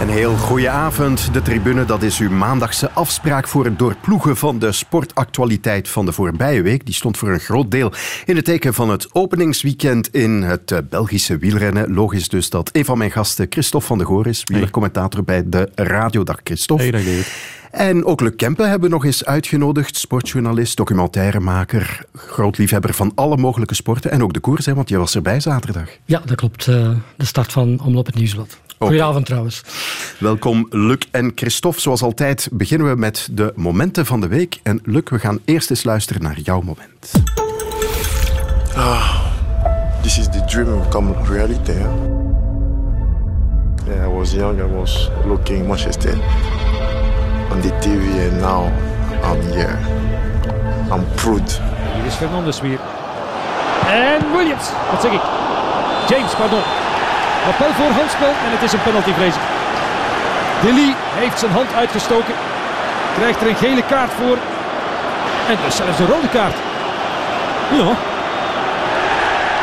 Een heel goede avond. De tribune, dat is uw maandagse afspraak voor het doorploegen van de sportactualiteit van de voorbije week. Die stond voor een groot deel in het teken van het openingsweekend in het eh, Belgische wielrennen. Logisch dus dat een van mijn gasten, Christophe van de Goor, is wielercommentator bij de Radiodag. Christophe. Hey, dag. En ook Luc Kempen hebben we nog eens uitgenodigd. Sportjournalist, documentairemaker, groot liefhebber van alle mogelijke sporten. En ook de koers, hè, want je was erbij zaterdag. Ja, dat klopt. Eh, de start van Omloop het Nieuwsblad. Goedenavond trouwens. Welkom Luc en Christophe. Zoals altijd beginnen we met de momenten van de week. En Luc, we gaan eerst eens luisteren naar jouw moment. Ah, this is the dream become reality. Huh? Yeah, I was young, I was looking Manchester on the TV and now I'm here. I'm proud. Hier is Fernandes weer. En Williams, wat zeg ik? James, pardon. Appel voor handspel en het is een penalty, vrees ik. Dilly heeft zijn hand uitgestoken. Krijgt er een gele kaart voor. En dus zelfs een rode kaart. Ja.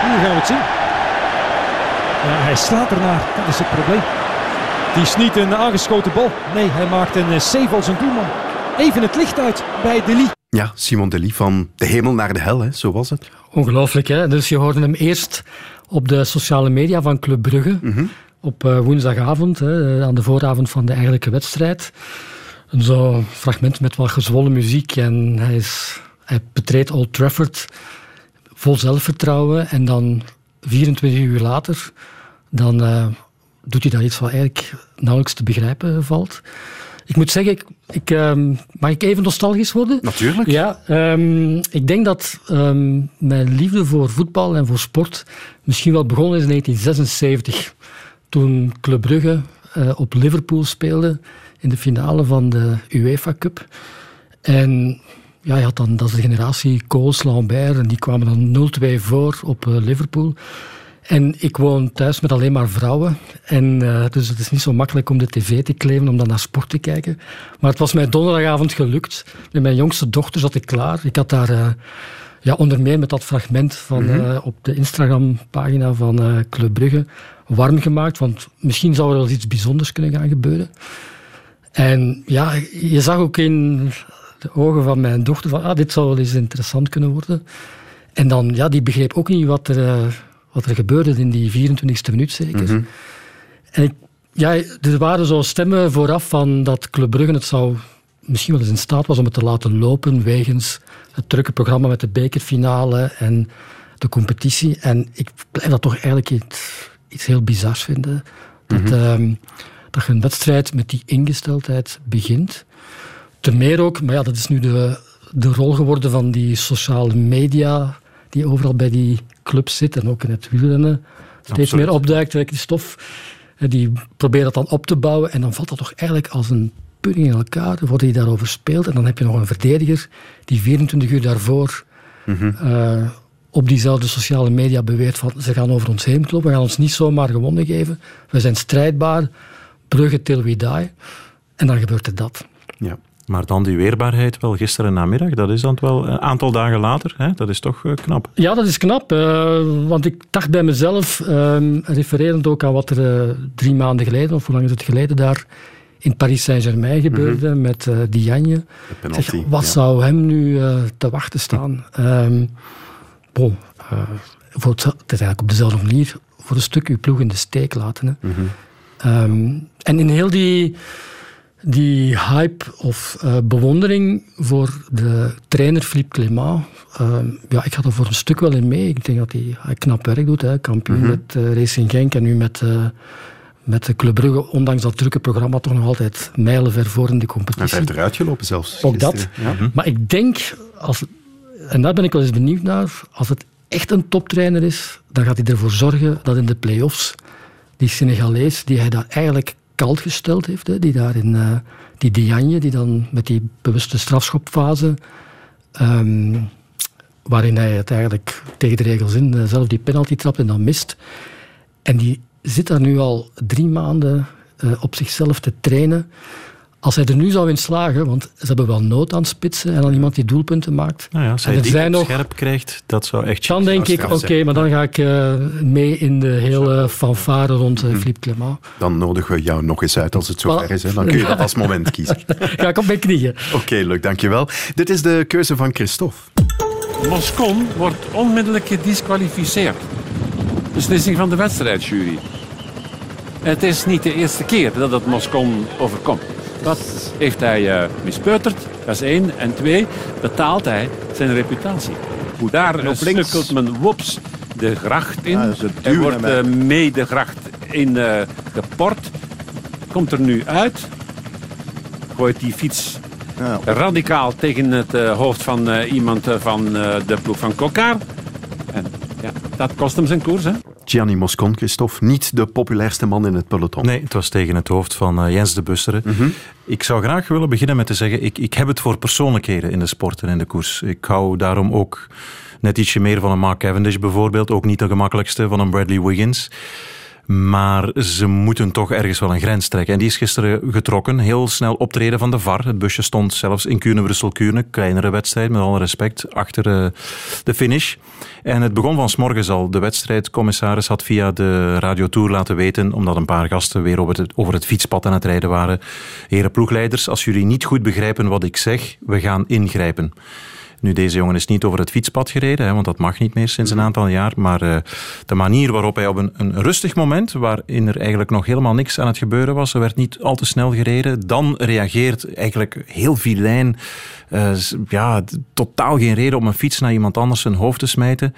Nu gaan we het zien. Ja, hij slaat ernaar. Dat is het probleem. Die is niet een aangeschoten bal. Nee, hij maakt een eh, save als een doelman. Even het licht uit bij Dilly. Ja, Simon Dely van de hemel naar de hel, hè? zo was het. Ongelooflijk, hè? Dus je hoorde hem eerst op de sociale media van Club Brugge. Op uh, woensdagavond, hè, aan de vooravond van de eigenlijke wedstrijd. Zo'n fragment met wat gezwollen muziek. En hij, is, hij betreedt Old Trafford vol zelfvertrouwen. En dan 24 uur later, dan uh, doet hij daar iets wat eigenlijk nauwelijks te begrijpen valt. Ik moet zeggen, ik, ik, um, mag ik even nostalgisch worden? Natuurlijk. Ja, um, ik denk dat um, mijn liefde voor voetbal en voor sport misschien wel begonnen is in 1976. Toen Club Brugge uh, op Liverpool speelde in de finale van de UEFA Cup. En ja, je had dan, dat is de generatie Coles, Lambert, en die kwamen dan 0-2 voor op uh, Liverpool. En ik woon thuis met alleen maar vrouwen. En, uh, dus het is niet zo makkelijk om de tv te kleven, om dan naar sport te kijken. Maar het was mij donderdagavond gelukt. Met mijn jongste dochter zat ik klaar. Ik had daar uh, ja, onder meer met dat fragment van, mm -hmm. uh, op de Instagram-pagina van Club Brugge warm gemaakt. Want misschien zou er wel iets bijzonders kunnen gaan gebeuren. En ja, je zag ook in de ogen van mijn dochter van ah, dit zou wel eens interessant kunnen worden. En dan, ja, die begreep ook niet wat er wat er gebeurde in die 24e minuut zeker. Mm -hmm. En ik, ja, er waren zo stemmen vooraf van dat Club Brugge het zou misschien wel eens in staat was om het te laten lopen wegens het drukke programma met de bekerfinale en de competitie. En ik blijf dat toch eigenlijk iets, iets heel bizars vinden. Dat, mm -hmm. um, dat je een wedstrijd met die ingesteldheid begint. Ten meer ook, maar ja, dat is nu de, de rol geworden van die sociale media die overal bij die clubs zit en ook in het wielrennen steeds Absoluut. meer opduikt. Christophe, die probeert dat dan op te bouwen en dan valt dat toch eigenlijk als een pudding in elkaar. Wordt hij daarover speelt en dan heb je nog een verdediger die 24 uur daarvoor mm -hmm. uh, op diezelfde sociale media beweert van ze gaan over ons heen kloppen, we gaan ons niet zomaar gewonnen geven. We zijn strijdbaar, bruggen till we die. En dan gebeurt er dat. Ja. Maar dan die weerbaarheid wel gisteren namiddag, dat is dan wel een aantal dagen later. Hè? Dat is toch uh, knap. Ja, dat is knap. Uh, want ik dacht bij mezelf, uh, refererend ook aan wat er uh, drie maanden geleden, of hoe lang is het geleden, daar in Paris Saint-Germain gebeurde mm -hmm. met Diagne. Zeg, wat ja. zou hem nu te wachten staan? Um, bon, voor het, het is eigenlijk op dezelfde manier voor een stuk uw ploeg in de steek laten. Hè. Mm -hmm. um, en in heel die die hype of uh, bewondering voor de trainer Philippe Clément, uh, ja, ik ga er voor een stuk wel in mee. Ik denk dat hij, hij knap werk doet. Hè. Kampioen mm -hmm. met uh, Racing Genk en nu met, met de Club Brugge, ondanks dat drukke programma, toch nog altijd mijlenver voor in de competitie. Hij heeft eruit gelopen zelfs. Ook dat. Ja. Mm -hmm. Maar ik denk, als, en daar ben ik wel eens benieuwd naar, als het echt een toptrainer is, dan gaat hij ervoor zorgen dat in de play-offs die Senegalees, die hij daar eigenlijk kalt gesteld heeft. Die daar in uh, die Diagne, die dan met die bewuste strafschopfase, um, waarin hij het eigenlijk tegen de regels in uh, zelf die penalty trapt en dan mist. En die zit daar nu al drie maanden uh, op zichzelf te trainen. Als hij er nu zou in slagen, want ze hebben wel nood aan spitsen en aan iemand die doelpunten maakt. Nou ja, als En hij die zijn nog- scherp krijgt, dat zou echt... Dan denk ik, oké, maar dan ga ik eh, mee in de hele fanfare rond eh, Philippe Clement. Dan nodigen we jou nog eens uit als het zover is. Hè. Dan kun je dat als moment kiezen. Ga ik op mijn knieën. Oké, leuk, dankjewel. Dit is de keuze van Christophe. Moscon wordt onmiddellijk gedisqualificeerd. Beslissing van de wedstrijdjury. Het is niet de eerste keer dat het Moscon overkomt. Wat heeft hij eh, mispeuterd? Dat is één. En twee, betaalt hij zijn reputatie. Hoe daar uh, links. snukkelt men wops de gracht in. Ja, er wordt eh, mee de gracht in eh, geport. Komt er nu uit. Gooit die fiets Ja. radicaal tegen het hoofd van eh, iemand van eh, de ploeg van Kokar. En ja, dat kost hem zijn koers, hè? Gianni Moscon, Christophe, niet de populairste man in het peloton. Nee, het was tegen het hoofd van eh, Jens de Busseren. Ik zou graag willen beginnen met te zeggen, ik, ik heb het voor persoonlijkheden in de sport en in de koers. Ik hou daarom ook net ietsje meer van een Mark Cavendish bijvoorbeeld. Ook niet de gemakkelijkste van een Bradley Wiggins. Maar ze moeten toch ergens wel een grens trekken. En die is gisteren getrokken. Heel snel optreden van de VAR. Het busje stond zelfs in Kuurne-Brussel-Kuurne. Kleinere wedstrijd, met alle respect, achter eh, de finish. En het begon van 's morgens al. De wedstrijdcommissaris had via de Radio Tour laten weten, omdat een paar gasten weer over het, over het fietspad aan het rijden waren. Heren ploegleiders, als jullie niet goed begrijpen wat ik zeg, we gaan ingrijpen. Nu, deze jongen is niet over het fietspad gereden, hè, want dat mag niet meer sinds een aantal jaar. Maar eh, de manier waarop hij op een, een rustig moment, waarin er eigenlijk nog helemaal niks aan het gebeuren was, er werd niet al te snel gereden, dan reageert eigenlijk heel vilijn. eh, ja, totaal geen reden om een fiets naar iemand anders zijn hoofd te smijten.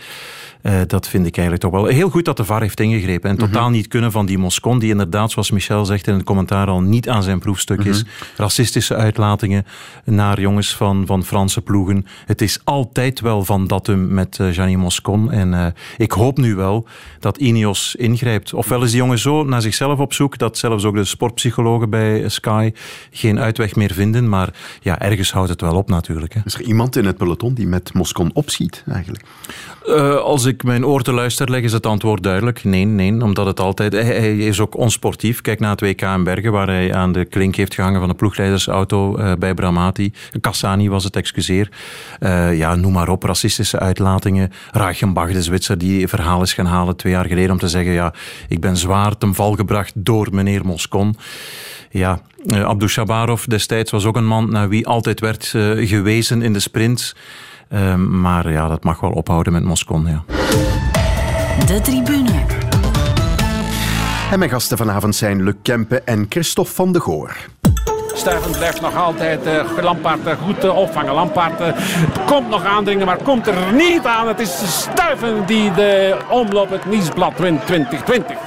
Eh, dat vind ik eigenlijk toch wel heel goed dat de VAR heeft ingegrepen. En totaal niet kunnen van die Moscon, die inderdaad, zoals Michel zegt in het commentaar, al niet aan zijn proefstuk is. Racistische uitlatingen naar jongens van, van Franse ploegen. Het is altijd wel van datum met Gianni Moscon. En eh, ik hoop nu wel dat Ineos ingrijpt. Ofwel is die jongen zo naar zichzelf op zoek, dat zelfs ook de sportpsychologen bij Sky geen uitweg meer vinden. Maar ja, ergens houdt het wel op natuurlijk. Hè. Is er iemand in het peloton die met Moscon opschiet, eigenlijk? Als ik mijn oor te luisteren leg, is het antwoord duidelijk. Nee, nee, omdat het altijd... Hij, hij is ook onsportief. Kijk naar het WK in Bergen, waar hij aan de klink heeft gehangen van de ploegleidersauto eh, bij Bramati. Cassani was het, excuseer. Eh, ja, noem maar op, racistische uitlatingen. Reichenbach, de Zwitser, die verhaal is gaan halen twee jaar geleden om te zeggen, ja, ik ben zwaar ten val gebracht door meneer Moscon. Ja, eh, Abdou Shabarov destijds was ook een man naar wie altijd werd eh, gewezen in de sprint. Eh, maar ja, dat mag wel ophouden met Moscon, ja. De tribune. En mijn gasten vanavond zijn Luc Kempe en Christophe van de Goor. Stuiven blijft nog altijd uh, Lampaard uh, goed uh, opvangen. Lampaard uh, komt nog aandringen, maar komt er niet aan. Het is Stuiven die de omloop het Nieuwsblad wint 2020.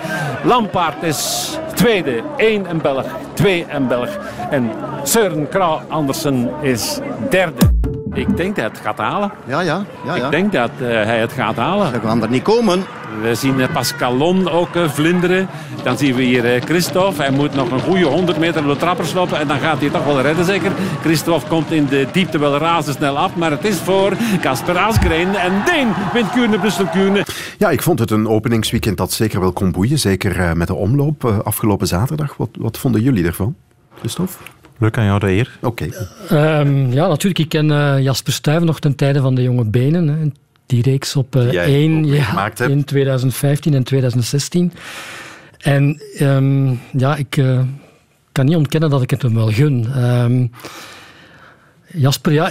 Lampaard is tweede, één en Belg, twee en Belg. En Søren Krauw Andersen is derde. Ik denk dat hij het gaat halen. Ja, ja. ja, ja. Ik denk dat uh, hij het gaat halen. Ze gaan er niet komen. We zien uh, Pascalon ook uh, vlinderen. Dan zien we hier Christophe. Hij moet nog een goede 100 meter door de trappers lopen. En dan gaat hij toch wel redden zeker. Christophe komt in de diepte wel razendsnel af. Maar het is voor Casper Asgreen. En Deen wint Kuurne, Brussel, Kuurne. Ja, ik vond het een openingsweekend dat zeker wel kon boeien. Zeker uh, met de omloop uh, afgelopen zaterdag. Wat, wat vonden jullie ervan, Christophe? Leuk aan jou de eer. Oké. Okay. Um, ja, natuurlijk. Ik ken uh, Jasper Stuyven nog ten tijde van de jonge benen. Hè. Die reeks op uh, één ja, in 2015 en 2016. En um, ja, ik uh, kan niet ontkennen dat ik het hem wel gun. Um, Jasper, ja,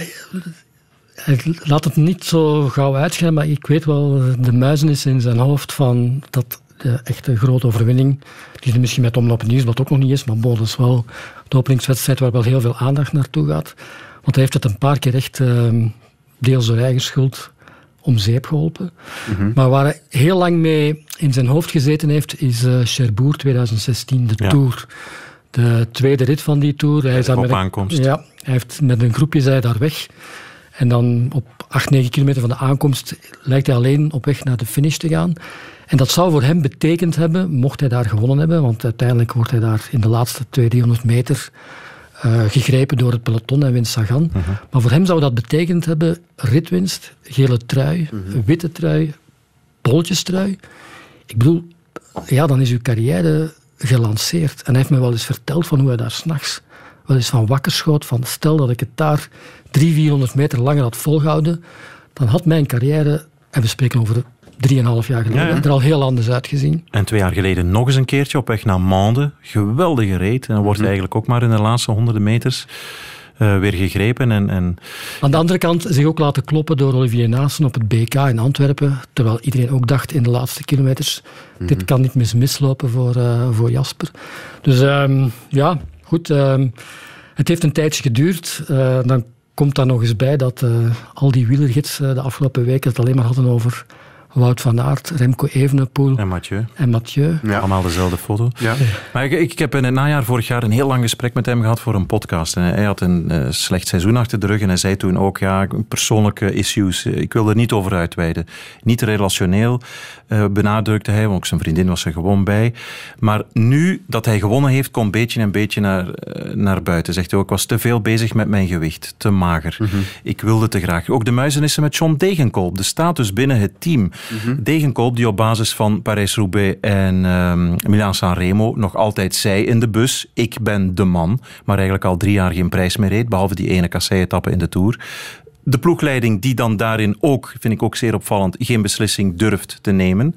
laat het niet zo gauw uitgaan, maar ik weet wel de muizenis in zijn hoofd van dat de echte grote overwinning, die er misschien met Omloop Nieuwsblad ook nog niet is, maar bon, dat is wel de openingswedstrijd waar wel heel veel aandacht naartoe gaat. Want hij heeft het een paar keer echt uh, deels door eigen schuld om zeep geholpen. Mm-hmm. Maar waar hij heel lang mee in zijn hoofd gezeten heeft, is uh, Cherbourg 2016, de ja. Tour. De tweede rit van die Tour. Hij is daar met aankomst. Ja, hij heeft met een groepje zij daar weg. En dan op 8, 9 kilometer van de aankomst lijkt hij alleen op weg naar de finish te gaan. En dat zou voor hem betekend hebben, mocht hij daar gewonnen hebben, want uiteindelijk wordt hij daar in de laatste 200, 300 meter uh, gegrepen door het peloton en wint Sagan. Uh-huh. Maar voor hem zou dat betekend hebben ritwinst, gele trui, uh-huh. witte trui, bolletjestrui. Ik bedoel, ja, dan is uw carrière gelanceerd. En hij heeft me wel eens verteld van hoe hij daar s'nachts wel eens van wakker schoot. Van stel dat ik het daar 300, 400 meter langer had volgehouden, dan had mijn carrière, en we spreken over 3,5 jaar geleden, Ja, ja. er al heel anders uitgezien. En twee jaar geleden nog eens een keertje op weg naar Mende. Geweldige reet. En dan wordt hij eigenlijk ook maar in de laatste honderden meters eh, weer gegrepen. En, en Aan de andere kant zich ook laten kloppen door Olivier Naassen op het BK in Antwerpen. Terwijl iedereen ook dacht in de laatste kilometers, dit kan niet mis mislopen voor, eh, voor Jasper. Dus ehm, ja, goed. ehm, het heeft een tijdje geduurd. Eh, dan komt daar nog eens bij dat eh, al die wielergidsen de afgelopen weken het alleen maar hadden over Wout van Aert, Remco Evenepoel en Mathieu. en Mathieu. Ja. Allemaal dezelfde foto. Ja. Maar ik, ik heb in het najaar vorig jaar een heel lang gesprek met hem gehad voor een podcast. En hij had een eh, slecht seizoen achter de rug. En hij zei toen ook, ja, persoonlijke issues. eh, Ik wil er niet over uitweiden. Niet relationeel, eh, benadrukte hij. Want ook zijn vriendin was er gewoon bij. Maar nu dat hij gewonnen heeft, komt beetje en beetje naar, eh, naar buiten. Zegt hij ook, ik was te veel bezig met mijn gewicht. Te mager. Ik wilde te graag. Ook de muizenissen met John Degenkolb. De status binnen het team. Degenkolb die op basis van Parijs-Roubaix en ehm Milaan-San Remo nog altijd zei in de bus, ik ben de man. Maar eigenlijk al drie jaar geen prijs meer reed, behalve die ene kassei-etappe in de Tour. De ploegleiding die dan daarin ook, vind ik ook zeer opvallend, geen beslissing durft te nemen.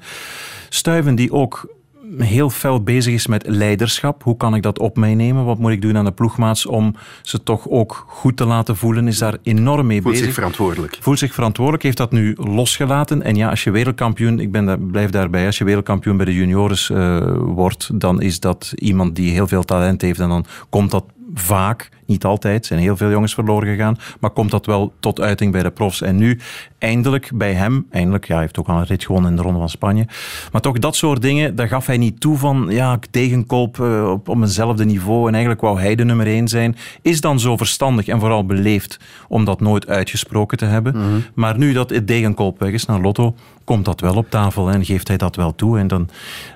Stuiven die ook heel fel bezig is met leiderschap. Hoe kan ik dat op mij nemen? Wat moet ik doen aan de ploegmaats om ze toch ook goed te laten voelen? Is daar enorm mee Voelt bezig zich verantwoordelijk. voelt zich verantwoordelijk, heeft dat nu losgelaten. En ja, als je wereldkampioen, ik ben daar, blijf daarbij, als je wereldkampioen bij de juniores eh, wordt, dan is dat iemand die heel veel talent heeft. En dan komt dat vaak, niet altijd, zijn heel veel jongens verloren gegaan, maar komt dat wel tot uiting bij de profs. En nu eindelijk bij hem, eindelijk, ja, hij heeft ook al een rit gewonnen in de Ronde van Spanje, maar toch dat soort dingen, daar gaf hij niet toe van, ja, ik tegenkoop eh, op, op eenzelfde niveau en eigenlijk wou hij de nummer één zijn. Is dan zo verstandig en vooral beleefd om dat nooit uitgesproken te hebben. Maar nu dat het tegenkoop weg is naar Lotto, komt dat wel op tafel en geeft hij dat wel toe. En dan,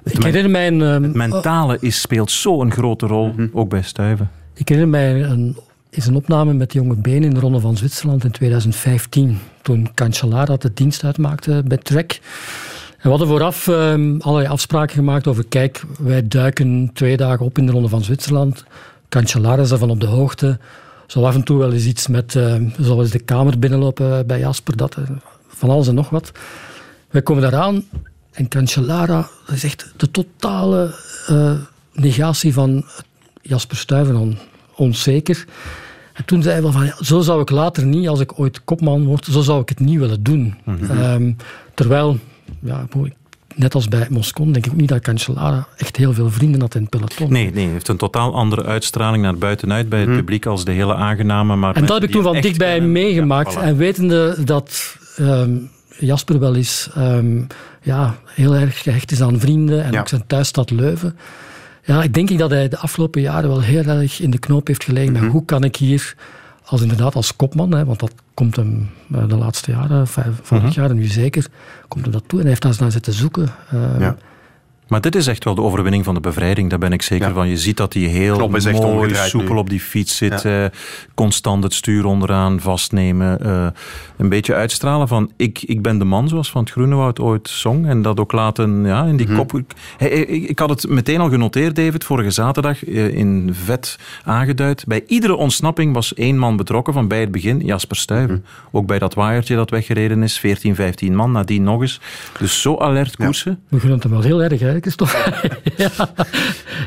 het Ik herinner mij een, ehm, het mentale is, speelt zo'n grote rol, ook bij Stuiven. Ik herinner mij een, is een opname met jonge Been in de Ronde van Zwitserland in 2015. Toen Cancellara de dienst uitmaakte bij Trek. En we hadden vooraf ehm, allerlei afspraken gemaakt over, kijk, wij duiken twee dagen op in de Ronde van Zwitserland. Cancellara is daarvan op de hoogte. Zal af en toe wel eens iets met, ehm, zal eens de kamer binnenlopen bij Jasper, dat, eh, van alles en nog wat. Wij komen daaraan en Cancellara is echt de totale eh, negatie van Jasper Stuyven on, onzeker. En toen zei hij wel van, ja, zo zou ik later niet, als ik ooit kopman word, zo zou ik het niet willen doen. Ehm, terwijl, ja, net als bij Moscon, denk ik ook niet dat Cancellara echt heel veel vrienden had in het peloton. Nee, nee, hij heeft een totaal andere uitstraling naar buitenuit bij het publiek als de hele aangename. Maar En dat heb ik toen van dichtbij kennen, meegemaakt. ja, voilà. En wetende dat ehm, Jasper wel eens ehm, ja, heel erg gehecht is aan vrienden en Ja. ook zijn thuisstad Leuven. Ja, ik denk dat hij de afgelopen jaren wel heel erg in de knoop heeft gelegen. Met Hoe kan ik hier, als inderdaad als kopman, hè, want dat komt hem eh, de laatste jaren, vijf, vorig Mhm. jaar en nu zeker, komt hem dat toe. En hij heeft daar eens naar zitten zoeken. Ehm, Ja. Maar dit is echt wel de overwinning van de bevrijding. Daar ben ik zeker Ja. van. Je ziet dat hij heel mooi, soepel nu. op die fiets zit. Ja. eh, constant het stuur onderaan vastnemen. eh, een beetje uitstralen van ik, ik ben de man, zoals Van het Groenewoud ooit zong. En dat ook laten ja, in die Mhm. kop. Ik, ik had het meteen al genoteerd, David, vorige zaterdag eh, in vet aangeduid. Bij iedere ontsnapping was één man betrokken van bij het begin, Jasper Stuyven. Mhm. Ook bij dat waaiertje dat weggereden is, 14, 15 man, nadien nog eens. Dus zo alert koersen. We gunnen het hem wel heel erg, hè, Ja.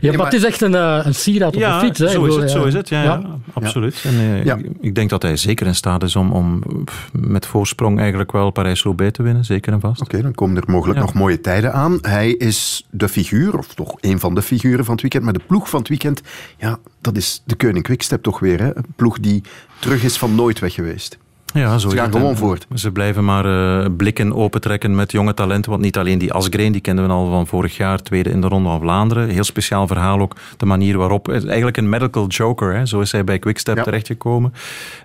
ja, maar het is echt een, eh, een sieraad op de fiets. Hè. Zo is bedoel, het, ja. zo is het. Ja, ja. absoluut. En, eh, Ja. ik, ik denk dat hij zeker in staat is om, om met voorsprong eigenlijk wel Parijs-Roubaix te winnen, zeker en vast. Oké, dan komen er mogelijk Ja. nog mooie tijden aan. Hij is de figuur, of toch een van de figuren van het weekend. Maar de ploeg van het weekend, ja, dat is de Koning Quickstep toch weer. Hè? Een ploeg die terug is van nooit weg geweest. Ja, zo Ze gaan gewoon voort. Ze blijven maar eh, blikken opentrekken met jonge talenten. Want niet alleen die Asgreen, die kenden we al van vorig jaar, tweede in de Ronde van Vlaanderen. Heel speciaal verhaal ook, de manier waarop. Eigenlijk een medical joker, hè. zo is hij bij Quickstep Ja. terechtgekomen.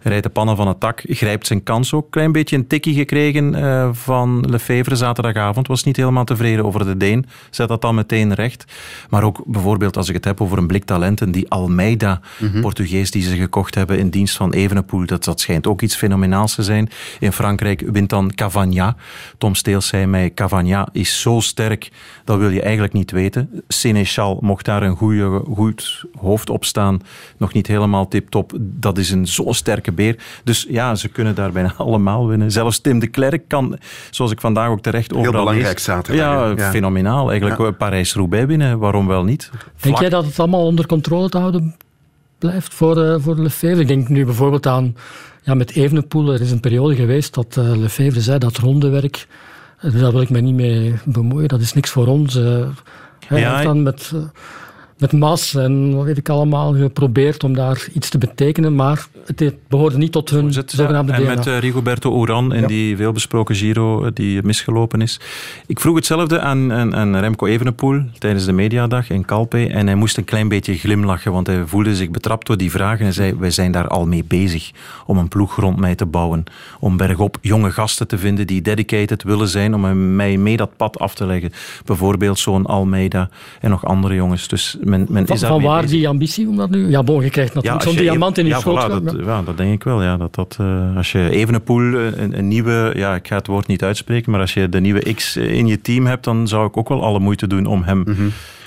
Hij rijdt de pannen van het tak, grijpt zijn kans ook. Klein beetje een tikkie gekregen eh, van Lefevre zaterdagavond. Was niet helemaal tevreden over de Deen. Zet dat dan meteen recht. Maar ook bijvoorbeeld als ik het heb over een blik talenten, die Almeida, Mhm. Portugees die ze gekocht hebben in dienst van Evenepoel. Dat, dat schijnt ook iets fenomenaals zijn. In Frankrijk wint dan Cavagna. Tom Steels zei mij, Cavagna is zo sterk, dat wil je eigenlijk niet weten. Sénéchal mocht daar een goede, goed hoofd op staan. Nog niet helemaal tip-top. Dat is een zo sterke beer. Dus ja, ze kunnen daar bijna allemaal winnen. Zelfs Tim de Klerk kan, zoals ik vandaag ook terecht overal Heel belangrijk lees, zaterdag. Ja, fenomenaal. Eigenlijk ja. Parijs-Roubaix winnen, waarom wel niet? Denk jij dat het allemaal onder controle te houden blijft voor, uh, voor? Ik denk nu bijvoorbeeld aan ja, met Evenepoel. Er is een periode geweest dat uh, Lefevre zei dat rondewerk, uh, daar wil ik me niet mee bemoeien, dat is niks voor ons. hij ja, heeft dan met met Mas en wat weet ik allemaal geprobeerd om daar iets te betekenen, maar het behoorde niet tot hun het, zogenaamde En met uh, Rigoberto Uran in ja. die veelbesproken Giro die misgelopen is. Ik vroeg hetzelfde aan, aan, aan Remco Evenepoel tijdens de mediadag in Calpe en hij moest een klein beetje glimlachen, want hij voelde zich betrapt door die vragen en hij zei, wij zijn daar al mee bezig om een ploeg rond mij te bouwen, om bergop jonge gasten te vinden die dedicated willen zijn om mij mee dat pad af te leggen. Bijvoorbeeld zo'n Almeida en nog andere jongens. Dus men, men van, is van waar bezig. die ambitie om dat nu? Ja, bon, je krijgt natuurlijk Ja, zo'n als je diamant in je ja, schoot. voilà, dat, ja, dat denk ik wel. Ja, dat, dat, uh, als je Evenepoel, een, een nieuwe, ja, ik ga het woord niet uitspreken, maar als je de nieuwe X in je team hebt, dan zou ik ook wel alle moeite doen om hem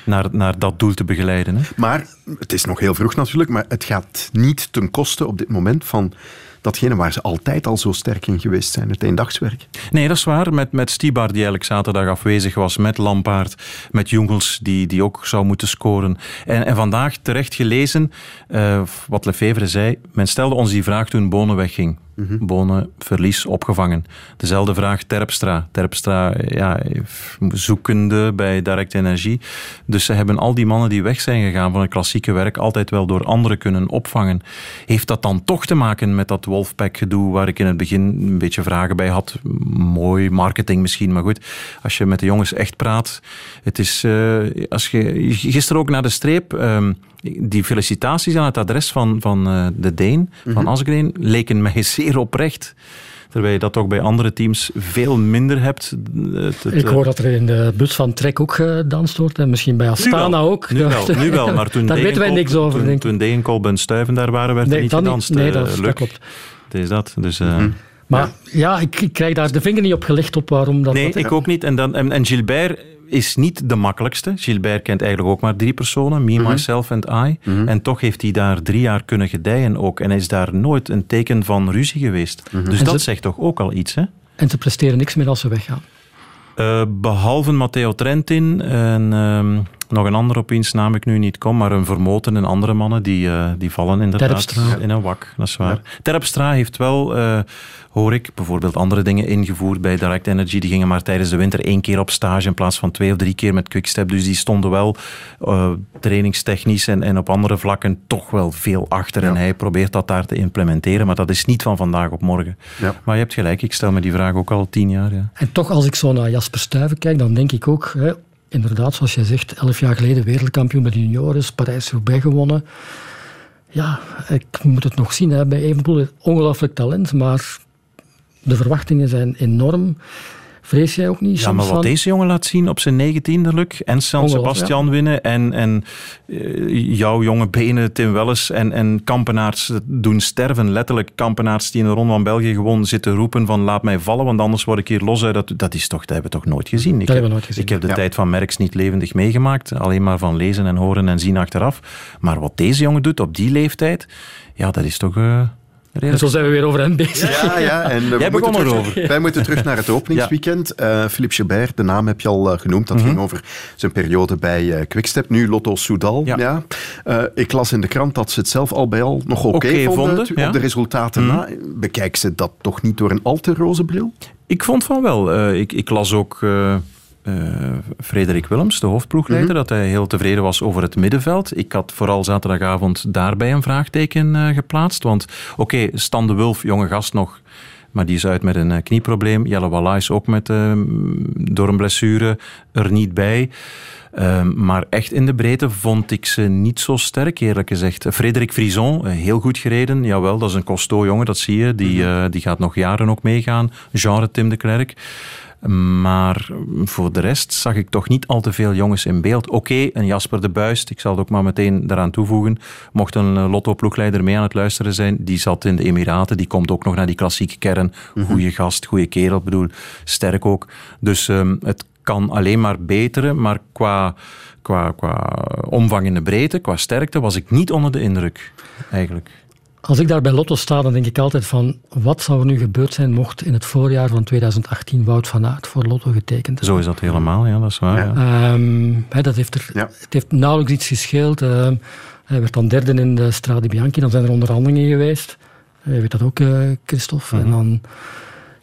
naar, naar dat doel te begeleiden. Hè. Maar het is nog heel vroeg natuurlijk, maar het gaat niet ten koste op dit moment van datgene waar ze altijd al zo sterk in geweest zijn, het eendagswerk. Nee, dat is waar. Met, met Stibar, die eigenlijk zaterdag afwezig was, met Lampaard, met Jungels, die, die ook zou moeten scoren. En, en vandaag terecht gelezen, uh, wat Lefevre zei, men stelde ons die vraag toen Bonen wegging. Bonen, verlies, opgevangen. Dezelfde vraag Terpstra. Terpstra, ja, zoekende bij Direct Energie. Dus ze hebben al die mannen die weg zijn gegaan van het klassieke werk altijd wel door anderen kunnen opvangen. Heeft dat dan toch te maken met dat Wolfpack-gedoe waar ik in het begin een beetje vragen bij had? Mooi marketing misschien, maar goed. Als je met de jongens echt praat. Het is, uh, als je gisteren ook naar de streep. Um, die felicitaties aan het adres van, van uh, de Deen, van Asgreen, leken mij zeer oprecht. Terwijl je dat toch bij andere teams veel minder hebt. Het, het, ik hoor dat er in de bus van Trek ook gedanst wordt. En misschien bij Astana nu ook. Nu wel, nu wel maar toen daar weten wij niks over. Toen, toen Degenkolb en Stuiven daar waren, werd nee, er niet gedanst. Nee, dat, dat klopt. Het is dat. Dus, uh, mm-hmm. Maar ja, ja ik, ik, krijg daar de vinger niet op gelegd op waarom dat... Nee, dat, ik ook niet. En, dan, en, en Gilbert is niet de makkelijkste. Gilbert kent eigenlijk ook maar drie personen. Me, mm-hmm. myself en I. Mm-hmm. En toch heeft hij daar drie jaar kunnen gedijen ook. En is daar nooit een teken van ruzie geweest. Mm-hmm. Dus en dat ze, zegt toch ook al iets, hè? En ze presteren niks meer als ze weggaan. Uh, behalve Matteo Trentin en um, nog een andere op wiens naam ik nu niet kom, maar een Vermoten en andere mannen, die, uh, die vallen inderdaad Terpstra. in een wak. Dat is waar. Ja. Terpstra heeft wel, uh, hoor ik, bijvoorbeeld andere dingen ingevoerd bij Direct Energy. Die gingen maar tijdens de winter één keer op stage in plaats van twee of drie keer met Quickstep. Dus die stonden wel uh, trainingstechnisch en, en op andere vlakken toch wel veel achter. Ja. En hij probeert dat daar te implementeren, maar dat is niet van vandaag op morgen. Ja. Maar je hebt gelijk, ik stel me die vraag ook al tien jaar. Ja. En toch, als ik zo naar Jasper Stuyven kijk, dan denk ik ook... Hè, inderdaad, zoals jij zegt, elf jaar geleden wereldkampioen met de junioren, Parijs-Roubaix gewonnen. Ja, ik moet het nog zien. Hè. Bij Evenpoel ongelooflijk talent, maar de verwachtingen zijn enorm. Vrees jij ook niet Ja, maar wat van... deze jongen laat zien op zijn negentiende, Luc, en San Sebastian ja. winnen en, en uh, jouw jonge benen, Tim Welles en, en Kampenaars doen sterven. Letterlijk Kampenaars die in de Ronde van België gewoon zitten roepen van laat mij vallen, want anders word ik hier los uit. Dat, dat, is toch, dat hebben we toch nooit gezien? Ik dat heb, hebben we nooit gezien. Ik heb de ja. tijd van Merks niet levendig meegemaakt, alleen maar van lezen en horen en zien achteraf. Maar wat deze jongen doet op die leeftijd, ja, dat is toch... Uh, en zo zijn we weer over hem bezig. Ja, ja. En uh, Jij begon erover. Wij moeten terug naar het openingsweekend. Uh, Philippe Gilbert, de naam heb je al uh, genoemd. Dat mm-hmm. ging over zijn periode bij uh, Quickstep. Nu Lotto Soudal. Ja. ja. Uh, ik las in de krant dat ze het zelf al bij al nog oké okay okay vonden. vonden ja. Op de resultaten mm-hmm. na. Bekijk ze dat toch niet door een al te roze bril? Ik vond van wel. ik, ik las ook... Uh, Frederik Willems, de hoofdploegleider, mm-hmm. dat hij heel tevreden was over het middenveld. Ik had vooral zaterdagavond daarbij een vraagteken uh, geplaatst. Want oké, okay, Stan de Wulf, jonge gast nog, maar die is uit met een uh, knieprobleem. Jelle Wallais ook met, door een blessure er niet bij. Uh, maar echt in de breedte vond ik ze niet zo sterk, eerlijk gezegd. Frederik Frison, heel goed gereden. Jawel, dat is een costaud jongen, dat zie je. Die, uh, die gaat nog jaren ook meegaan. Genre Tim de Klerk. Maar voor de rest zag ik toch niet al te veel jongens in beeld. Oké, een Jasper de Buist, ik zal het ook maar meteen daaraan toevoegen. Mocht een eh, Lotto-ploegleider mee aan het luisteren zijn, die zat in de Emiraten, die komt ook nog naar die klassieke kern. Goeie gast, goede kerel, bedoel, sterk ook. Dus ehm, het kan alleen maar beteren, maar qua, qua, qua omvang in de breedte, qua sterkte, was ik niet onder de indruk, eigenlijk. Als ik daar bij Lotto sta, dan denk ik altijd van wat zou er nu gebeurd zijn mocht in het voorjaar van 2018 Wout van Aert voor Lotto getekend hebben. Zo is dat helemaal, ja, dat is waar. Ja. ja. Ehm, hè, dat heeft er, Ja. Het heeft nauwelijks iets gescheeld. Ehm, hij werd dan derde in de Strade Bianchi. Dan zijn er onderhandelingen geweest. Je weet dat ook, eh, Christophe. En dan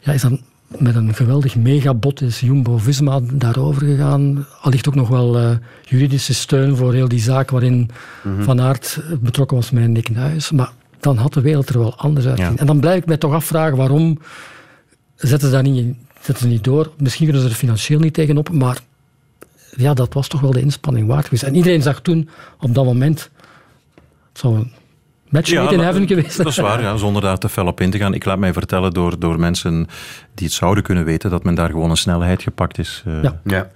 ja, is dan met een geweldig megabot is Jumbo-Visma daarover gegaan. Allicht ook nog wel eh, juridische steun voor heel die zaak waarin Van Aert betrokken was met Nick Nuis. Maar dan had de wereld er wel anders uitgezien. Ja. En dan blijf ik mij toch afvragen waarom zetten ze dat niet, zetten ze niet door. Misschien kunnen ze er financieel niet tegenop, maar ja, dat was toch wel de inspanning waard geweest. En iedereen zag toen, op dat moment, het zou een match in dat- heaven geweest Dat is waar, ja, zonder daar te fel op in te gaan. Ik laat mij vertellen door, door mensen die het zouden kunnen weten dat men daar gewoon een snelheid gepakt is. eh. Ja. Ja.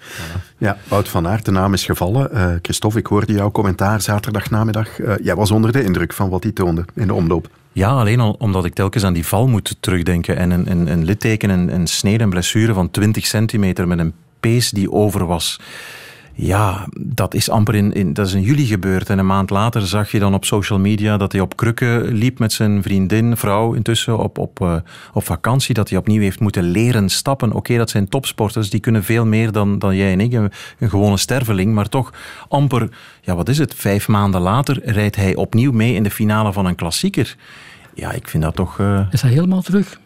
ja, Wout van Aert, de naam is gevallen. Eh, Christophe, ik hoorde jouw commentaar zaterdagnamiddag. Eh jij was onder de indruk van wat hij toonde in de omloop. Ja, alleen al omdat ik telkens aan die val moet terugdenken. En een, een, een litteken, een, een snede, een blessure van 20 centimeter met een pees die over was. Ja, dat is amper in, in, dat is in juli gebeurd. En een maand later zag je dan op social media dat hij op krukken liep met zijn vriendin, vrouw intussen, op, op, eh, op vakantie. Dat hij opnieuw heeft moeten leren stappen. Oké, dat zijn topsporters, die kunnen veel meer dan, dan jij en ik, een, een gewone sterveling. Maar toch amper, ja wat is het, vijf maanden later rijdt hij opnieuw mee in de finale van een klassieker. Ja, ik vind dat toch... eh, Is hij helemaal terug?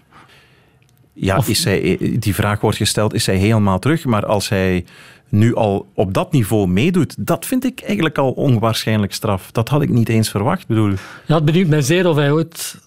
ja, Of- is hij, die vraag wordt gesteld, is hij helemaal terug? Maar als hij nu al op dat niveau meedoet, dat vind ik eigenlijk al onwaarschijnlijk straf. Dat had ik niet eens verwacht. Bedoel, Ja, het benieuwt mij zeer of hij ooit...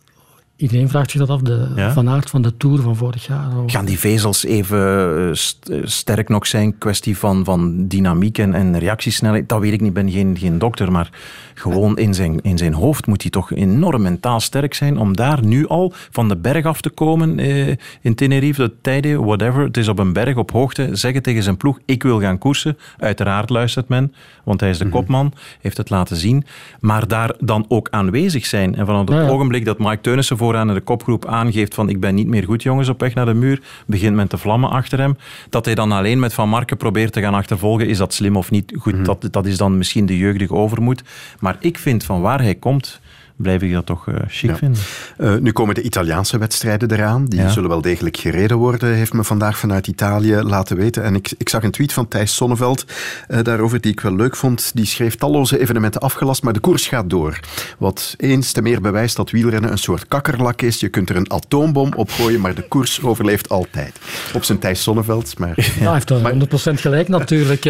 Iedereen vraagt zich dat af, de Ja? Van Aert van de Tour van vorig jaar. Of- gaan die vezels even eh, st- eh, sterk nog zijn? Kwestie van, van dynamiek en, en reactiesnelheid? Dat weet ik niet, ik ben geen, geen dokter. Maar gewoon in zijn, in zijn hoofd moet hij toch enorm mentaal sterk zijn om daar nu al van de berg af te komen eh, in Tenerife, de tijden, whatever. Het is op een berg, op hoogte. Zeggen tegen zijn ploeg, ik wil gaan koersen. Uiteraard luistert men, want hij is de kopman, heeft het laten zien. Maar daar dan ook aanwezig zijn. En vanaf het Ja, ja. ogenblik dat Mike Teunissen vooraan in de kopgroep aangeeft van ik ben niet meer goed jongens op weg naar de muur, begint men te vlammen achter hem. Dat hij dan alleen met Van Marken probeert te gaan achtervolgen, is dat slim of niet? Goed, dat, dat is dan misschien de jeugdige overmoed. Maar ik vind van waar hij komt, blijf ik dat toch eh, chic Ja. vinden. Eh, nu komen de Italiaanse wedstrijden eraan. Die Ja. zullen wel degelijk gereden worden, heeft me vandaag vanuit Italië laten weten. En ik, ik zag een tweet van Thijs Sonneveld eh, daarover, die ik wel leuk vond. Die schreef talloze evenementen afgelast, maar de koers gaat door. Wat eens te meer bewijst dat wielrennen een soort kakkerlak is. Je kunt er een atoombom op gooien, maar de koers overleeft altijd. Op zijn Thijs Sonneveld, maar... Ja, hij heeft wel 100% gelijk natuurlijk.